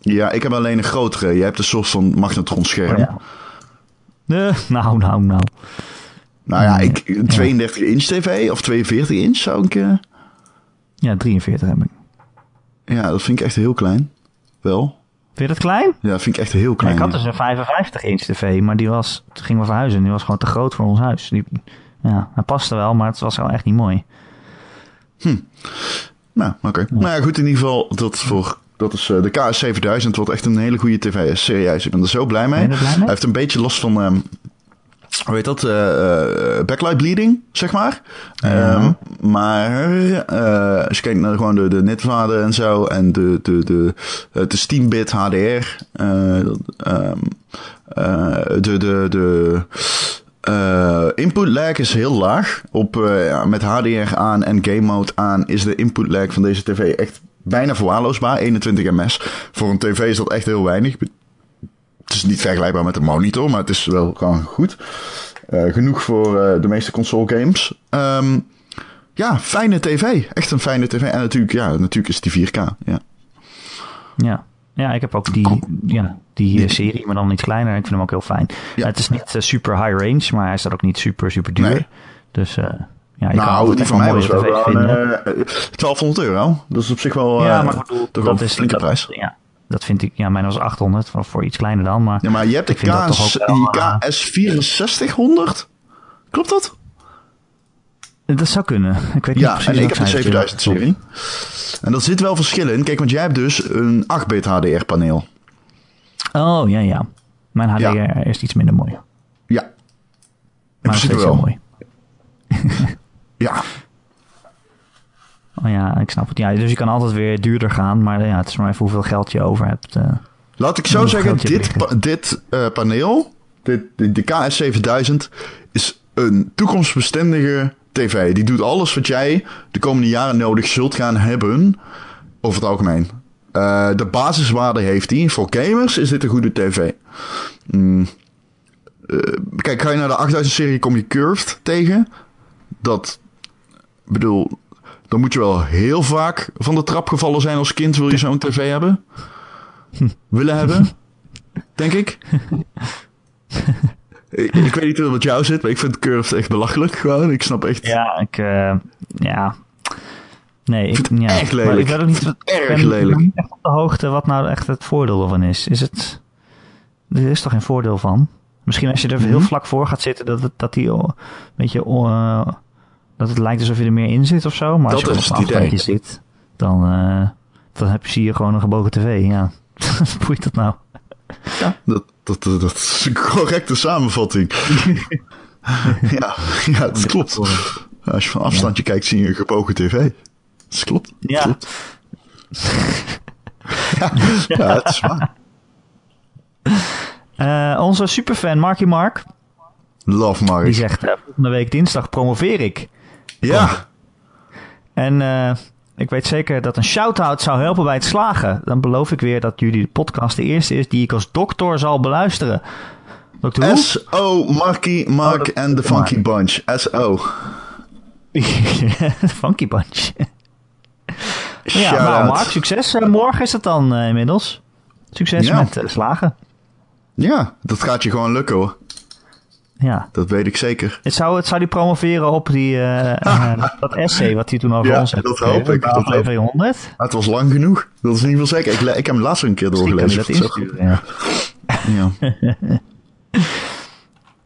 Ja, ik heb alleen een grotere. Jij hebt een soort van magnetronscherm. Oh, ja. Nou, nou, nou. Nou ja, ik, een 32 inch tv of 42 inch zou ik... eh, Ja, 43 heb ik. ja, dat vind ik echt heel klein. Wel. Vind je dat klein? Ja, dat vind ik echt heel Ja, klein. ik had dus een 55 inch tv, maar die was, toen gingen we verhuizen. Die was gewoon te groot voor ons huis. Die, ja, hij paste wel, maar het was wel echt niet mooi. Nou, oké. Nou ja, goed, in ieder geval, dat, voor, dat is eh, de KS7000, wat echt een hele goede tv is. Serieus, ik ben er zo blij mee. Blij? Hij heeft een beetje last van, ehm hoe heet dat, eh, eh, backlight bleeding, zeg maar. Ehm, maar eh, als je kijkt naar gewoon de, de en zo, en de, de, de, eh, de Steambit HDR, de, de, de input lag is heel laag. Op, ja, met HDR aan en game mode aan is de input lag van deze tv echt bijna verwaarloosbaar. 21 ms. Voor een tv is dat echt heel weinig. Het is niet vergelijkbaar met een monitor, maar het is wel gewoon goed. Eh, genoeg voor eh, de meeste console games. Ehm, ja, fijne tv. Echt een fijne tv. En natuurlijk, ja, natuurlijk is het die 4K. Ja. Ja. Ja, ik heb ook die, ja, die eh, serie, maar dan iets kleiner. Ik vind hem ook heel fijn. Ja. Het is niet super high range, maar hij staat ook niet super, super duur. Nee. Dus ja, je kan nou, altijd die van mij was wel eh, 1200 euro. Dat is op zich wel ja, maar bedoel, dat is flinke dat, prijs. Ja, dat vind ik, ja, mijn was 800, voor, voor iets kleiner dan. Maar Ja, maar je hebt de dat KS, ook wel, die eh, KS6400. Klopt dat? Dat zou kunnen. Ik weet niet Ja, precies en ik heb de zij- 7000-serie. En er zit wel verschil in. Kijk, want jij hebt dus een 8-bit HDR-paneel. Oh, ja, ja. Mijn HDR Ja. is iets minder mooi. Ja. Maar steeds heel wel. mooi. Ja, Oh ja, ik snap het. Ja, dus je kan altijd weer duurder gaan. Maar ja, het is maar even hoeveel geld je over hebt. eh. laat ik zo zeggen, je dit, pa- dit eh, paneel, dit, de, de KS7000, is een toekomstbestendige tv. Die doet alles wat jij de komende jaren nodig zult gaan hebben, over het algemeen. Eh, de basiswaarde heeft hij. Voor gamers is dit een goede tv. Mm. Eh, kijk, ga je naar de 8000-serie, kom je Curved tegen. Dat, ik bedoel, dan moet je wel heel vaak van de trap gevallen zijn als kind. Wil je zo'n tv hebben? Willen hebben? Denk ik. ik. Ik weet niet hoe het met jou zit, maar ik vind Curved echt belachelijk. Gewoon, ik snap echt. Ja, ik... eh, ja. Nee, ik, vind het ja. echt Maar lelijk. Ik weet ook niet, ik Erg ben lelijk. niet echt op de hoogte wat nou echt het voordeel ervan is. Is het... Er is toch geen voordeel van? Misschien als je er heel Mhm. vlak voor gaat zitten, dat, dat die een beetje... dat het lijkt alsof je er meer in zit of zo. Maar als je op een afstandje zit, dan, eh, dan heb je, zie je gewoon een gebogen tv. Ja, boeit dat nou? Ja, dat, dat, dat, dat is een correcte samenvatting. ja, ja, dat klopt. Als je van afstandje kijkt, zie je een gebogen tv. Dat klopt. Dat Ja. klopt. ja, ja, het is waar. Eh, onze superfan Marky Mark, Love die Mark. zegt... eh, volgende week dinsdag promoveer ik. Ja, En eh, ik weet zeker dat een shout-out zou helpen bij het slagen. Dan beloof ik weer dat jullie de podcast de eerste is die ik als dokter zal beluisteren. S.O. Marky, Mark Oh, en the Funky Bunch. S.O. Funky Bunch. ja, nou. Mark, succes. Eh, morgen is het dan eh, inmiddels. Succes Ja. met slagen. Ja, dat gaat je gewoon lukken hoor. Ja. Dat weet ik zeker. Het zou, het zou die promoveren op die, eh, eh, dat essay wat hij toen over Ja, ons heeft dat hoop ik, dat aflevering 100. Maar het was lang genoeg. Dat is ieder geval zeker. Ik, ik heb hem laatst een keer doorgelezen. dat insturen, ja. Ja.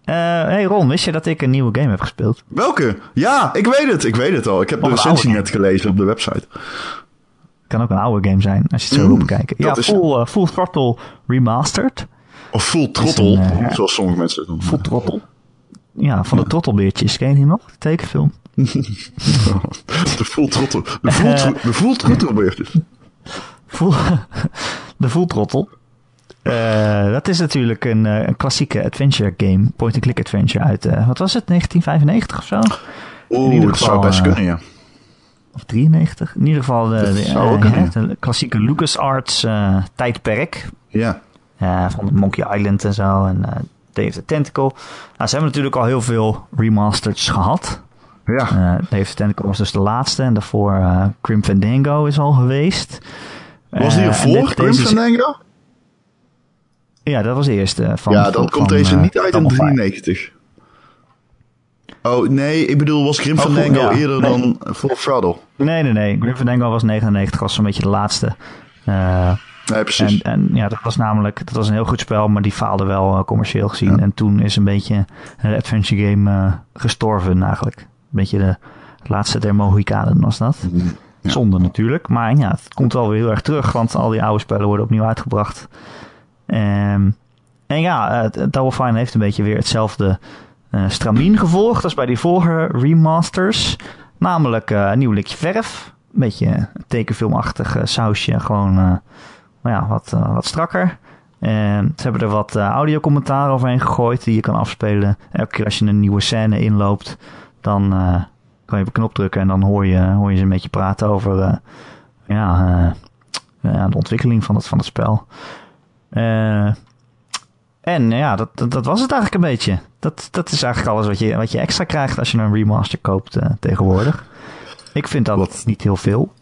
Eh, hey Ron, wist je dat ik een nieuwe game heb gespeeld? Welke? Ja, ik weet het. Ik weet het al. Ik heb de Oh, recensie net gelezen op de website. Kan ook een oude game zijn, als je het zo Mm, wil bekijken. Ja, is- full, eh, full Throttle Remastered. Of Full Throttle, een, eh, zoals sommige mensen het noemen. Full. Ja, van de Trottelbeertjes. Ken je die nog? De tekenfilm. De Full Throttle. De Full, tro- de full Throttle beertjes. Full, de Full. Eh, dat is natuurlijk een, eh, een klassieke adventure game. Point-and-click adventure uit, eh, wat was het, 1995 of zo? Oeh, dat zou best eh, kunnen, ja. Of 93? In ieder geval de, de, eh, hè, de klassieke LucasArts eh, tijdperk. Ja. Eh, van Monkey Island en zo. En eh Day of the Tentacle. Nou, ze hebben natuurlijk al heel veel remasters gehad. Ja. Day of the Tentacle was dus de laatste. En daarvoor eh Grim Fandango is al geweest. Was die ervoor, is- Fandango? Ja, dat was de eerste. Van, Ja, dan komt van, deze niet uit in Double Fine. 93. Oh, nee, ik bedoel, was Grim Oh, Fandango ja. eerder Nee. dan Full Throttle? Nee, nee, nee. Grim Fandango was 99. Was zo'n beetje de laatste. Nee, precies. En, en ja, dat was namelijk dat was een heel goed spel, maar die faalde wel eh, commercieel gezien. Ja. En toen is een beetje een adventure game eh, gestorven eigenlijk. Een beetje de laatste der Mohikanen was dat. Ja. Zonde natuurlijk, maar ja, het komt wel weer heel erg terug, want al die oude spellen worden opnieuw uitgebracht. Ehm, en ja, Double Fine heeft een beetje weer hetzelfde stramien gevolgd als bij die vorige remasters. Namelijk een nieuw likje verf. Een beetje een tekenfilmachtig sausje, gewoon maar ja, wat, eh, wat strakker. En ze hebben er wat eh audiocommentaar overheen gegooid die je kan afspelen. Elke keer als je een nieuwe scène inloopt, dan eh, kan je op een knop drukken en dan hoor je, hoor je ze een beetje praten over ja, ja, de ontwikkeling van het, van het spel. Eh, en ja, dat, dat, dat was het eigenlijk een beetje. Dat, dat is eigenlijk alles wat je, wat je extra krijgt als je een remaster koopt tegenwoordig. Ik vind dat Wat? niet heel veel.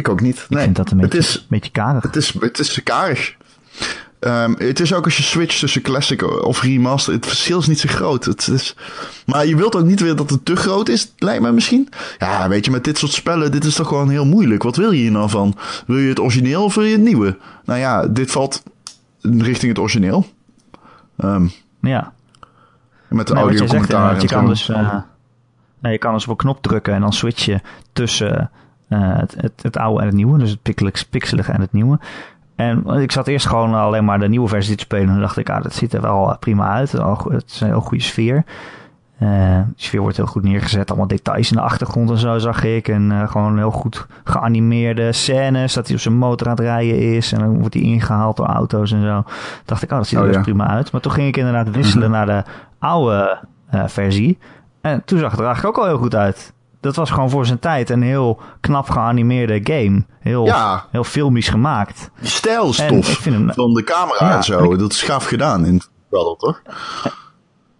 Ik ook niet. Ik Nee, vind dat een het beetje, is, een beetje karig. het is, het is karig. Ehm, het is ook als je switcht tussen classic of remaster, het verschil is niet zo groot. Het is, maar je wilt ook niet weer dat het te groot is, lijkt me misschien. Ja, weet je, met dit soort spellen, dit is toch gewoon heel moeilijk. Wat wil je hier nou van? Wil je het origineel of wil je het nieuwe? Nou ja, dit valt richting het origineel. Ehm, Ja. met de Nee, audio zegt, commentaar je en kan dus, eh, je kan dus op een knop drukken en dan switch je tussen het, het, het, oude en het nieuwe. Dus het pixelige en het nieuwe. En ik zat eerst gewoon alleen maar de nieuwe versie te spelen. En dan dacht ik, ah, dat ziet er wel prima uit. Het is een heel goede sfeer. Uh, de sfeer wordt heel goed neergezet. Allemaal details in de achtergrond en zo zag ik. En uh, gewoon heel goed geanimeerde scènes. Dat hij op zijn motor aan het rijden is. En dan wordt hij ingehaald door auto's en zo. dacht ik, oh, dat ziet er oh, prima uit. Maar toen ging ik inderdaad wisselen naar de oude uh, versie. En toen zag het er eigenlijk ook al heel goed uit. Dat was gewoon voor zijn tijd een heel knap geanimeerde game. Heel, ja. heel filmisch gemaakt. Die stijl is tof. Van de camera en zo. Dat is gaaf gedaan in spel, toch?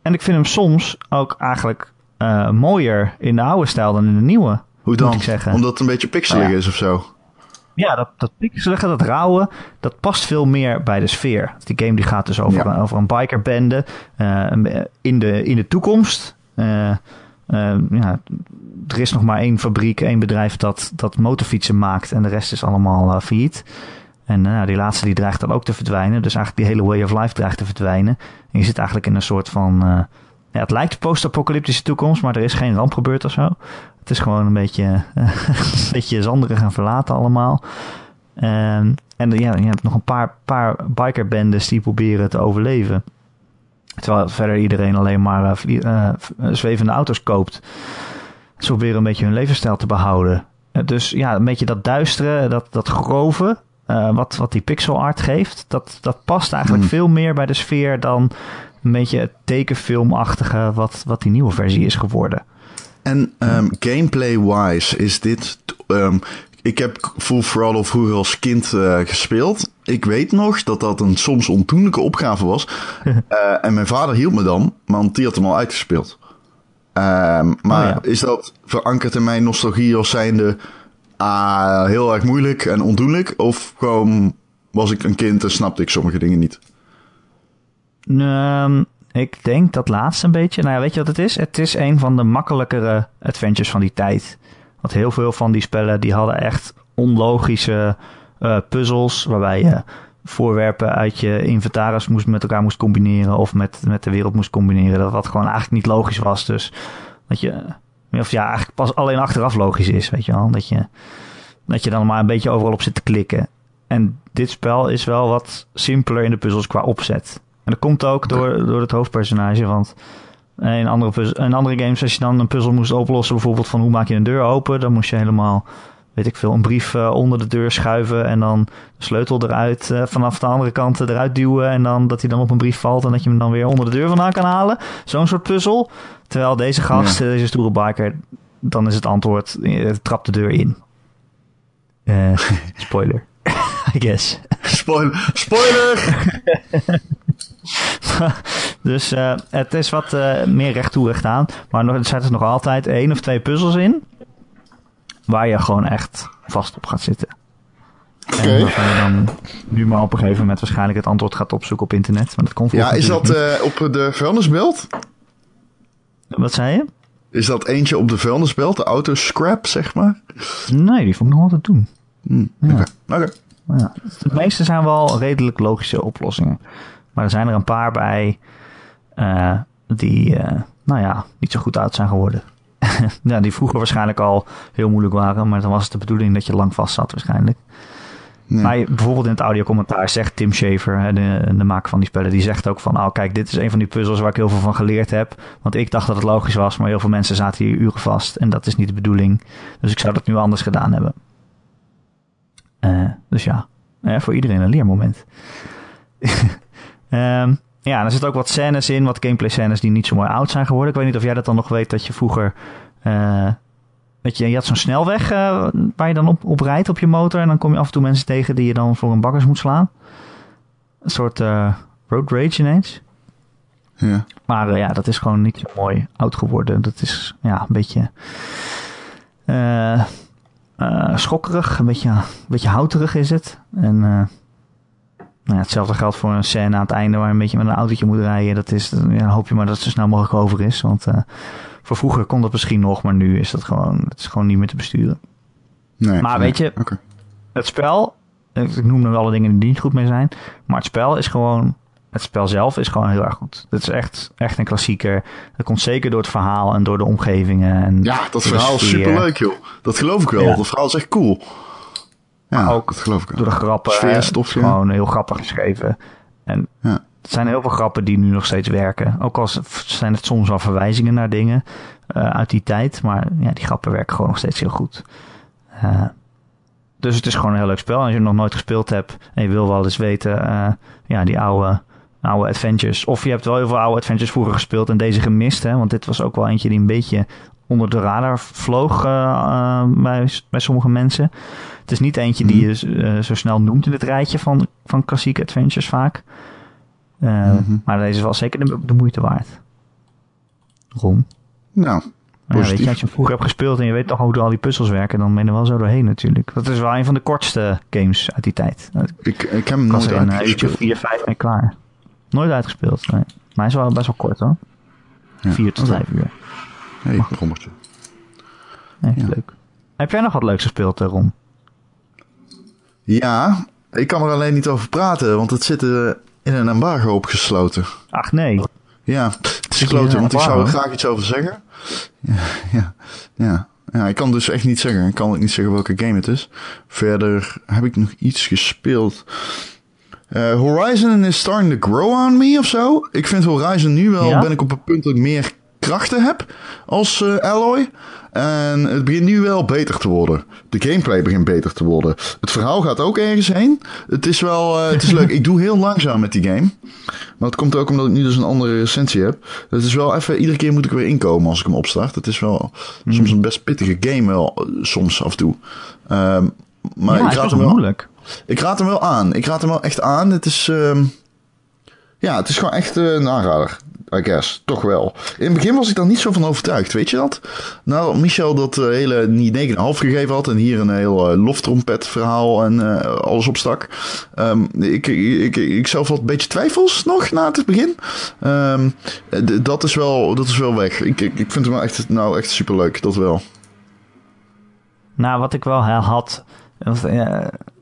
En ik vind hem soms ook eigenlijk uh, mooier in de oude stijl dan in de nieuwe. Hoe dan? ik. Omdat het een beetje pixelig nou is of zo? Ja, dat, dat pixelige, dat rauwe, dat past veel meer bij de sfeer. Die game die gaat dus over, over een bikerbende uh, in, de, in de toekomst. Uh, ja, er is nog maar één fabriek, één bedrijf dat, dat motorfietsen maakt en de rest is allemaal failliet. En uh, die laatste die dreigt dan ook te verdwijnen. Dus eigenlijk die hele way of life dreigt te verdwijnen. En je zit eigenlijk in een soort van... Uh, ja, het lijkt post-apocalyptische toekomst, maar er is geen ramp gebeurd of zo. Het is gewoon een beetje, uh, een beetje zanderig en verlaten allemaal. En, en ja, je hebt nog een paar, paar bikerbendes die proberen te overleven. Terwijl verder iedereen alleen maar zwevende auto's koopt. Ze proberen een beetje hun levensstijl te behouden. Dus ja, een beetje dat duistere, dat, dat grove, uh, wat, wat die pixel art geeft, dat, dat past eigenlijk hmm. veel meer bij de sfeer dan een beetje het tekenfilmachtige wat, wat die nieuwe versie is geworden. En um, gameplay-wise is dit. Um, ik heb Full Throttle vroeger als kind uh, gespeeld. Ik weet nog dat dat een soms ontoenlijke opgave was. uh, en mijn vader hielp me dan, want die had hem al uitgespeeld. Um, maar oh, ja. is dat verankerd in mijn nostalgie als zijnde ah, heel erg moeilijk en ondoenlijk? Of gewoon was ik een kind en snapte ik sommige dingen niet? Um, ik denk dat laatste een beetje. Nou ja, weet je wat het is? Het is een van de makkelijkere adventures van die tijd. Want heel veel van die spellen die hadden echt onlogische uh, puzzels. Waarbij je voorwerpen uit je inventaris moest, met elkaar moest combineren. Of met, met de wereld moest combineren. Dat wat gewoon eigenlijk niet logisch was. Dus dat je of ja, eigenlijk pas alleen achteraf logisch is, weet je wel. Dat je, dat je dan maar een beetje overal op zit te klikken. En dit spel is wel wat simpeler in de puzzels qua opzet. En dat komt ook door, door het hoofdpersonage, want in andere, in andere games, als je dan een puzzel moest oplossen, bijvoorbeeld van hoe maak je een deur open, dan moest je helemaal weet ik veel, een brief uh, onder de deur schuiven en dan de sleutel eruit uh, vanaf de andere kant eruit duwen en dan dat hij dan op een brief valt en dat je hem dan weer onder de deur vandaan kan halen. Zo'n soort puzzel. Terwijl deze gast, ja. deze stoere biker, dan is het antwoord, trap de deur in. spoiler. I guess. Spoiler. Spoiler! dus het is wat meer recht toe recht aan. Maar er zitten nog altijd één of twee puzzels in waar je gewoon echt vast op gaat zitten. Oké. Okay. En je dan nu maar op een gegeven moment waarschijnlijk het antwoord gaat opzoeken op internet. Maar dat komt ja, is dat uh, op de vuilnisbelt? Wat zei je? Is dat eentje op de vuilnisbelt, de auto scrap, zeg maar? Nee, die vond ik nog altijd doen. Hmm, Oké. Okay. Ja. De meeste zijn wel redelijk logische oplossingen. Maar er zijn er een paar bij uh, die, uh, nou ja, niet zo goed uit zijn geworden. ja, die vroeger waarschijnlijk al heel moeilijk waren. Maar dan was het de bedoeling dat je lang vast zat waarschijnlijk. Maar bijvoorbeeld in het audiocommentaar zegt Tim Schafer, de, de maker van die spellen, die zegt ook van, oh kijk, dit is een van die puzzels waar ik heel veel van geleerd heb. Want ik dacht dat het logisch was, maar heel veel mensen zaten hier uren vast. En dat is niet de bedoeling. Dus ik zou dat nu anders gedaan hebben. Uh, dus ja, voor iedereen een leermoment. um, Ja, er zitten ook wat scènes in, wat gameplay scènes die niet zo mooi oud zijn geworden. Ik weet niet of jij dat dan nog weet, dat je vroeger... Uh, weet je, je had zo'n snelweg uh, waar je dan op, op rijdt op je motor. En dan kom je af en toe mensen tegen die je dan voor een bakkers moet slaan. Een soort uh, road rage ineens. Ja. Maar ja, dat is gewoon niet zo mooi oud geworden. Dat is ja, een beetje schokkerig, een beetje, een beetje houterig is het. En nou, hetzelfde geldt voor een scène aan het einde waar je een beetje met een autootje moet rijden. Dat is, ja, hoop je maar dat het zo snel mogelijk over is. Want uh, voor vroeger kon dat misschien nog, maar nu is dat gewoon, het is gewoon niet meer te besturen. Nee, maar weet je, het spel, ik noem nog alle dingen die niet goed mee zijn, maar het spel is gewoon het spel zelf is gewoon heel erg goed. Het is echt, echt een klassieker. Dat komt zeker door het verhaal en door de omgevingen. En Ja, dat verhaal is sfeer. superleuk, joh. Dat geloof ik wel. Ja. Dat verhaal is echt cool. Ja, Maar ook dat geloof ik. Door de grappen. Ja. gewoon heel grappig geschreven. En Ja. het zijn heel veel grappen die nu nog steeds werken. Ook al zijn het soms wel verwijzingen naar dingen eh, uit die tijd. Maar ja, die grappen werken gewoon nog steeds heel goed. Eh, dus het is gewoon een heel leuk spel. Als je het nog nooit gespeeld hebt en je wil wel eens weten, eh, ja, die oude, oude adventures. Of je hebt wel heel veel oude adventures vroeger gespeeld en deze gemist, hè? Want dit was ook wel eentje die een beetje onder de radar vloog eh, eh, bij, bij sommige mensen. Het is niet eentje die je eh, zo snel noemt in het rijtje van, van klassieke adventures vaak. Mhm. Maar deze is wel zeker de, de moeite waard. Ron. Nou, ja, weet je, als je vroeger hebt gespeeld en je weet toch hoe al die puzzels werken, dan ben je er wel zo doorheen natuurlijk. Dat is wel een van de kortste games uit die tijd. Ik ik, heb hem nooit in een uitgespeeld. 4, 5 mee klaar. Nooit uitgespeeld, nee. Maar hij is wel best wel kort hoor. Ja, 4 tot oké. 5 uur. Nee, Ja. leuk. Heb jij nog wat leuks gespeeld, eh, Ron? Ja, ik kan er alleen niet over praten, want het zit eh, in een embargo opgesloten. Ach nee. Ja, het is gesloten, een want ik zou er graag iets over zeggen. Ja, ja, ja. Ja, ik kan dus echt niet zeggen. Ik kan ook niet zeggen welke game het is. Verder heb ik nog iets gespeeld. Eh, Horizon is starting to grow on me of zo. Ik vind Horizon nu wel, Ja? ben ik op een punt dat ik meer krachten heb als eh, Alloy. En het begint nu wel beter te worden. De gameplay begint beter te worden. Het verhaal gaat ook ergens heen. Het is wel, eh, het is leuk. Ik doe heel langzaam met die game. Maar dat komt ook omdat ik nu dus een andere recensie heb. Het is wel even, iedere keer moet ik weer inkomen als ik hem opstart. Het is wel soms een best pittige game wel, eh, soms af en toe. Ehm, maar ja, ik raad hem wel moeilijk. ik raad hem wel aan. Ik raad hem wel echt aan. Het is, ehm, ja, het is gewoon echt een aanrader. I guess. Toch wel. In het begin was ik daar niet zo van overtuigd. Weet je dat? Nou, Michel dat eh, hele niet 9,5 gegeven had. En hier een heel uh, loftrompet verhaal en eh, alles opstak. Ehm, ik, ik, ik, zelf had een beetje twijfels nog na het begin. Ehm, dat, is wel, dat is wel weg. Ik, ik, ik vind hem echt, nou, echt superleuk. Dat wel. Nou, wat ik wel had.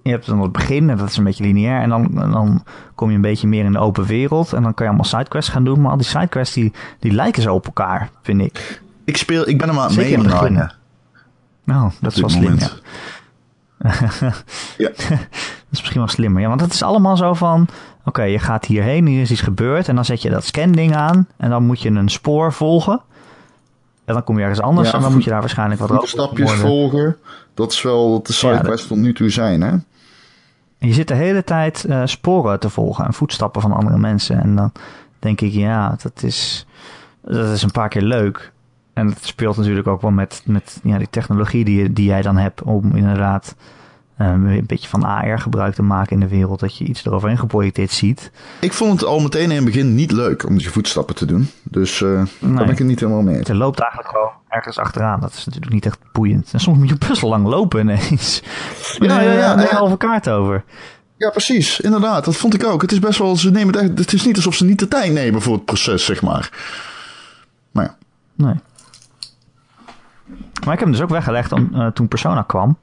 Je hebt dan het begin en dat is een beetje lineair. En dan, en dan kom je een beetje meer in de open wereld. En dan kan je allemaal sidequests gaan doen. Maar al die sidequests die, die lijken zo op elkaar, vind ik. Ik, speel, ik ben hem aan het Zeker in het begin. Nou, dat is wel slim, ja. Dat is misschien wel slimmer. Ja, want het is allemaal zo van... Oké, je gaat hierheen, hier is iets gebeurd. En dan zet je dat scanding aan. En dan moet je een spoor volgen. En dan kom je ergens anders. Ja, en dan moet je daar waarschijnlijk wat Voetstapjes worden. volgen. Dat is wel wat de Ja, sidequests tot nu toe zijn, hè? Je zit de hele tijd eh, sporen te volgen en voetstappen van andere mensen. En dan denk ik, ja, dat is, dat is een paar keer leuk. En het speelt natuurlijk ook wel met, met ja, die technologie die, die jij dan hebt om inderdaad eh, een beetje van AR gebruik te maken in de wereld. Dat je iets eroverheen geprojecteerd ziet. Ik vond het al meteen in het begin niet leuk om die voetstappen te doen. Dus eh daar ben ik het niet helemaal mee. Je loopt eigenlijk gewoon ergens achteraan. Dat is natuurlijk niet echt boeiend. En soms moet je best wel lang lopen ineens. Ja, ja, ja, Een ja. halve kaart over. Ja, precies. Inderdaad, dat vond ik ook. Het is best wel, ze nemen het echt, het is niet alsof ze niet de tijd nemen voor het proces, zeg maar. Maar ja. Nee. Maar ik heb hem dus ook weggelegd om, eh, toen Persona kwam.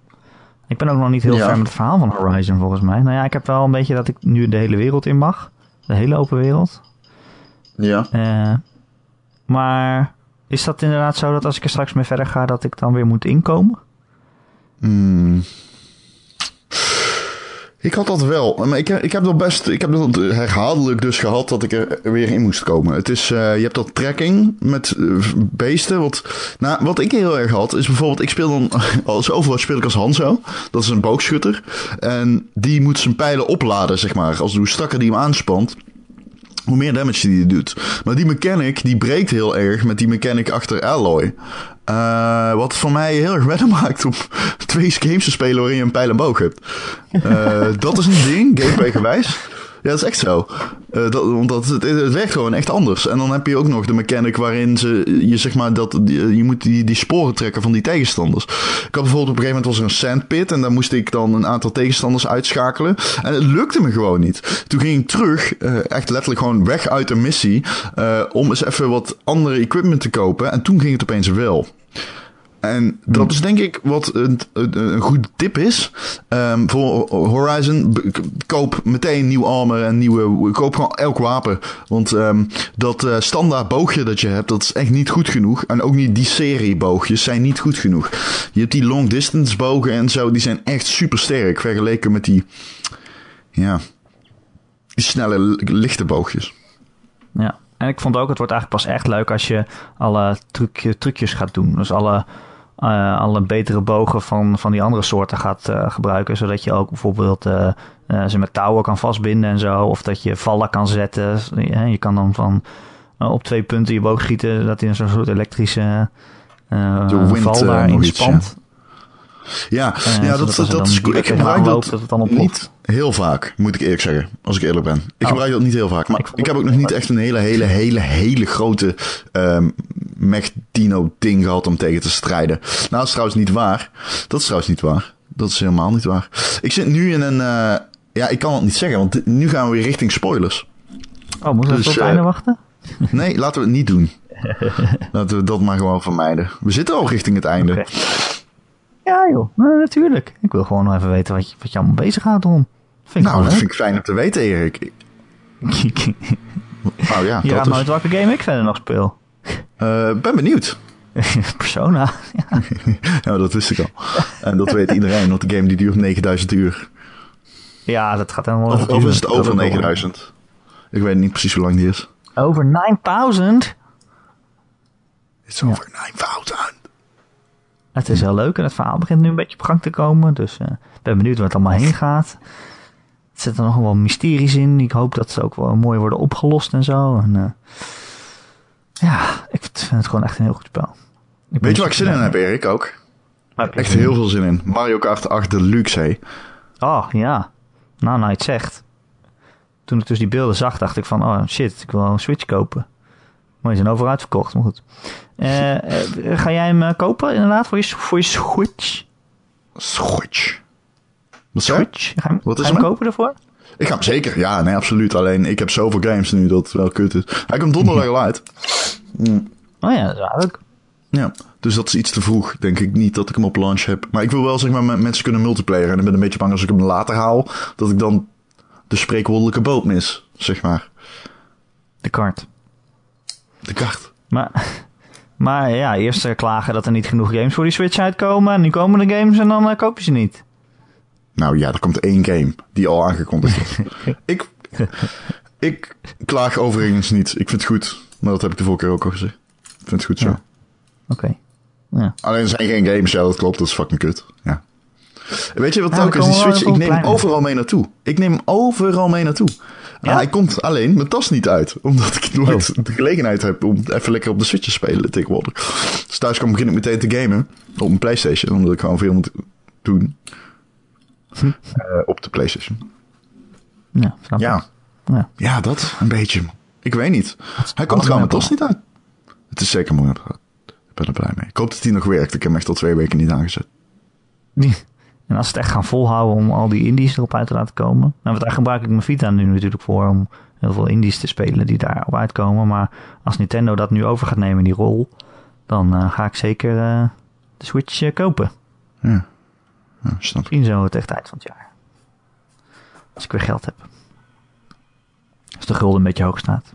Ik ben ook nog niet heel Ja. ver met het verhaal van Horizon volgens mij. Nou ja, ik heb wel een beetje dat ik nu de hele wereld in mag. De hele open wereld. Ja. Eh, maar is dat inderdaad zo dat als ik er straks mee verder ga, dat ik dan weer moet inkomen? Hmm. Ik had dat wel. Maar ik, ik heb dat best. Ik heb dat herhaaldelijk dus gehad dat ik er weer in moest komen. Het is. eh, je hebt dat trekking met eh, beesten. Wat, nou, wat ik heel erg had, is bijvoorbeeld. Ik speel dan. Als Overwatch speel ik als Hanzo. Dat is een boogschutter. En die moet zijn pijlen opladen, zeg maar. Als hoe strakker die hem aanspant. Hoe meer damage die doet. Maar die mechanic die breekt heel erg met die mechanic achter Alloy. Eh, wat voor mij heel erg wennen maakt om twee games te spelen waarin je een pijl en boog hebt. Eh, dat is een ding, gameplay gewijs. Ja, dat is echt zo. Eh, dat, omdat het, het werkt gewoon echt anders. En dan heb je ook nog de mechanic waarin ze, je zeg maar dat je moet die, die sporen trekken van die tegenstanders. Ik had bijvoorbeeld op een gegeven moment was er een sandpit en daar moest ik dan een aantal tegenstanders uitschakelen. En het lukte me gewoon niet. Toen ging ik terug, eh, echt letterlijk gewoon weg uit de missie, eh, om eens even wat andere equipment te kopen. En toen ging het opeens wel. En dat is denk ik wat een, een, goede tip is. Ehm, voor Horizon, koop meteen nieuw armor en nieuwe... Koop gewoon elk wapen. Want ehm, dat eh, standaard boogje dat je hebt, dat is echt niet goed genoeg. En ook niet die serie boogjes zijn niet goed genoeg. Je hebt die long distance bogen en zo, die zijn echt super sterk. Vergeleken met die... Ja... Die snelle, li- lichte boogjes. Ja. En ik vond ook, het wordt eigenlijk pas echt leuk als je alle trucje, trucjes gaat doen. Dus alle, eh, alle betere bogen van, van die andere soorten gaat eh, gebruiken. Zodat je ook bijvoorbeeld eh, ze met touwen kan vastbinden en zo. Of dat je vallen kan zetten. Je, je kan dan van op twee punten je boog schieten. Dat hij een zo'n soort elektrische val daarin spant. Ja, ja zodat dat, dat, is die Ik gebruik dat, dat het dan niet heel vaak, moet ik eerlijk zeggen. Als ik eerlijk ben. Ik Oh. gebruik dat niet heel vaak. Maar Ik heb ook nog niet echt een hele, hele, hele, hele grote ehm mech dino ding gehad om tegen te strijden. Nou, dat is trouwens niet waar. Dat is trouwens niet waar. Dat is helemaal niet waar. Ik zit nu in een... eh, ja, ik kan het niet zeggen, want dit- nu gaan we weer richting spoilers. Oh, moeten we Dus, tot het eh, einde wachten? Nee, laten we het niet doen. Laten we dat maar gewoon vermijden. We zitten al richting het einde. Ja joh, Nee, natuurlijk. Ik wil gewoon nog even weten wat je, wat je allemaal bezig gaat doen. Vind Nou, dat vind ik fijn om te weten, Erik. Nou ja, raadt dat nooit is... welke game ik verder nog speel. Eh, ben benieuwd. Persona. Ja. Dat wist ik al. En dat weet iedereen, want de game die duurt 9000 uur. ja, dat gaat helemaal Of, is het over 9000? Ik weet niet precies hoe lang die is. Over 9000? Het is over 9000. Het is heel leuk en het verhaal begint nu een beetje op gang te komen. Dus eh, ik ben benieuwd waar het allemaal heen gaat. Er zitten nog wel mysteries in. Ik hoop dat ze ook wel mooi worden opgelost en zo. En, eh, ja, ik vind het gewoon echt een heel goed spel. Ik Weet je waar ik zin in heb, Erik, ook? Echt heel veel zin in. Mario Kart 8 Deluxe, hé. Oh, ja. Nou, nou, je het zegt. Toen ik dus die beelden zag, dacht ik van... Oh, shit, ik wil een Switch kopen. Maar die zijn overal uitverkocht, maar goed. Eh, eh, ga jij hem eh, kopen, inderdaad, voor je, voor je Switch? Switch. Wat? Switch? Ga je, hem- Wat is ga je hem hem? kopen ervoor? Ik ga hem zeker. Ja, nee, absoluut. Alleen, ik heb zoveel games nu dat het wel kut is. Hij komt donderdag al uit. Oh ja, dat is wel leuk. Ja, dus dat is iets te vroeg. Denk ik niet dat ik hem op launch heb. Maar ik wil wel zeg maar met mensen kunnen multiplayer. En ik ben een beetje bang als ik hem later haal, dat ik dan de spreekwoordelijke boot mis, zeg maar. De kaart. De kaart. Maar, maar ja, eerst eh, klagen dat er niet genoeg games voor die Switch uitkomen. En nu komen de games en dan eh, koop je ze niet. Nou ja, er komt één game die al aangekondigd is. ik, ik klaag overigens niet. Ik vind het goed. Maar dat heb ik de vorige keer ook al gezegd. Ik vind het goed zo. Ja. Oké. Ja. Alleen er zijn geen games, ja, dat klopt. Dat is fucking kut. Ja. Weet je wat ook is? Die Switch, ik neem hem overal mee naartoe. Ik neem hem overal mee naartoe. Ja? Ah, hij komt alleen mijn tas niet uit. Omdat ik nooit de gelegenheid heb om even lekker op de Switch te spelen tegenwoordig. Dus thuis kan begin ik meteen te gamen. Op mijn Playstation. Omdat ik gewoon veel moet doen. Hm. Eh, op de Playstation. Ja, snap. Ja. Ja. ja, dat een beetje. Ik weet niet. Hij komt gewoon mijn tas niet uit. Het is zeker mooi apparaat. Ik ben er blij mee. Ik hoop dat hij nog werkt. Ik heb hem echt al twee weken niet aangezet. En als ze het echt gaan volhouden om al die indies erop uit te laten komen. Nou, want daar gebruik ik mijn Vita nu natuurlijk voor om heel veel indies te spelen die daarop uitkomen. Maar als Nintendo dat nu over gaat nemen, die rol, dan eh, ga ik zeker eh, de Switch kopen. Ja. Ja snap ik. Misschien zo tegen het eind van het jaar. Als ik weer geld heb. Als de gulden een beetje hoog staat.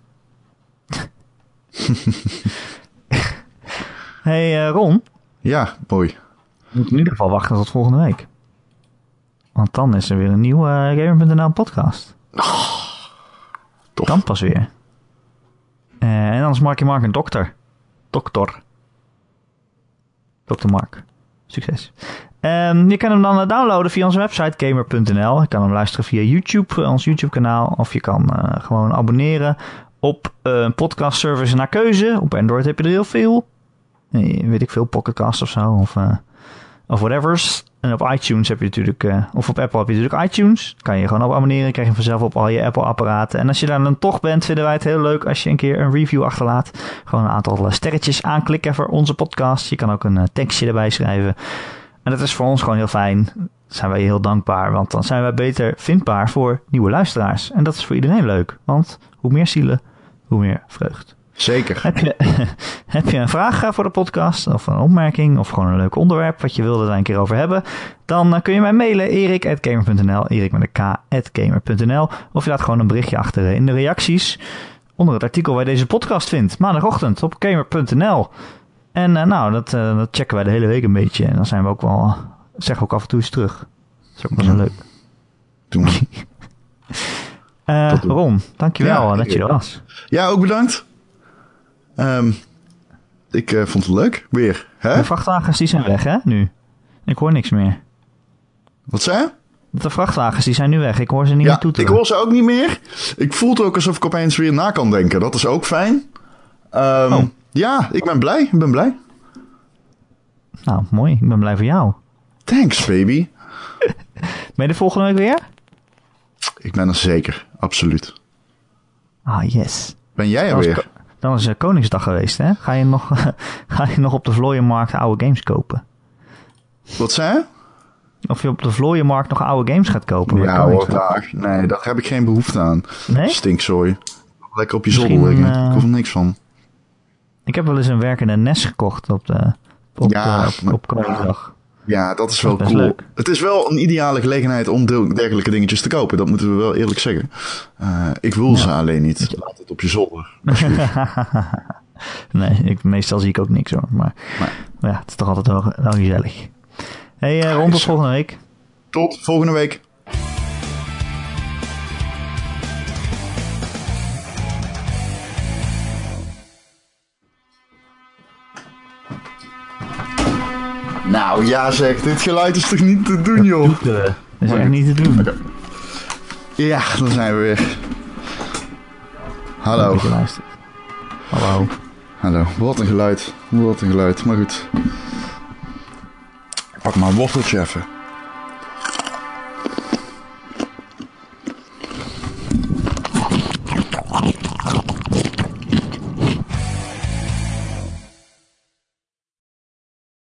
hey eh, Ron, Ja, mooi. we moeten in ieder geval wachten tot volgende week. Want dan is er weer een nieuwe eh, Gamer.nl podcast. Tof. Dan pas weer. Eh, en dan is Marky Mark een dokter. Dokter. Dr. Mark. Succes. Ehm, je kan hem dan eh, downloaden via onze website gamer.nl. Je kan hem luisteren via YouTube, eh, ons YouTube kanaal. Of je kan eh, gewoon abonneren op een podcast service naar keuze. Op Android heb je er heel veel. Weet ik veel, Pocketcast of zo. Of, of whatever's. En op iTunes heb je natuurlijk, eh, of op Apple heb je natuurlijk iTunes. Kan je gewoon op abonneren, krijg je vanzelf op al je Apple apparaten. En als je daar dan toch bent, vinden wij het heel leuk als je een keer een review achterlaat. Gewoon een aantal eh, sterretjes aanklikken voor onze podcast. Je kan ook een eh, tekstje erbij schrijven. En dat is voor ons gewoon heel fijn. Zijn wij heel dankbaar, want dan zijn wij beter vindbaar voor nieuwe luisteraars. En dat is voor iedereen leuk, want hoe meer zielen, hoe meer vreugd. Zeker. Heb je, heb je een vraag eh, voor de podcast of een opmerking of gewoon een leuk onderwerp wat je wilde daar een keer over hebben? Dan eh, kun je mij mailen erik.gamer.nl, erik met een k.gamer.nl of je laat gewoon een berichtje achter in de reacties onder het artikel waar je deze podcast vindt. Maandagochtend op gamer.nl. En uh, nou, dat, uh, dat checken wij de hele week een beetje. En dan zijn we ook wel, zeggen ook af en toe eens terug. Dat is ook wel zo leuk. Doen we. uh, Ron, dankjewel ja, dat je er was. Ja, ook bedankt. Um, ik uh, vond het leuk, weer. Hè? De vrachtwagens die zijn weg, hè, nu? Ik hoor niks meer. Wat zei je? De vrachtwagens die zijn nu weg. Ik hoor ze niet ja, meer toeteren. ik hoor ze ook niet meer. Ik voel het ook alsof ik opeens weer na kan denken. Dat is ook fijn. Um, oh. Ja, ik ben blij. Ik ben blij. Nou, mooi. Ik ben blij voor jou. Thanks, baby. ben je de volgende week weer? Ik ben er zeker. Absoluut. Ah, yes. Ben jij er weer? Dan is het Koningsdag geweest, hè? Ga je nog, ga je nog op de vlooienmarkt oude games kopen? Wat zei je? Of je op de vlooienmarkt nog oude games gaat kopen. Ja hoor, daar. Nee, daar heb ik geen behoefte aan. Nee? Stinkzooi. Lekker op je zolder liggen. Uh, ik hoef er niks van. Ik heb wel eens een werkende nest gekocht op, de, op, ja, de, op, op Koningsdag. Ja, dat is wel dat is cool. leuk. Het is wel een ideale gelegenheid om dergelijke dingetjes te kopen. Dat moeten we wel eerlijk zeggen. Uh, ik wil ja. ze alleen niet. Laat het op je zolder. nee, ik, meestal zie ik ook niks hoor. Maar, maar ja, het is toch altijd wel, wel gezellig. Hey, uh, rond tot volgende week. Tot volgende week. Nou ja zeg, dit geluid is toch niet te doen joh? Dat is echt niet te doen. Okay. Ja, dan zijn we weer. Hallo. Hallo. Hallo. Wat een geluid. Wat een geluid. Maar goed. Ik pak maar een worteltje even.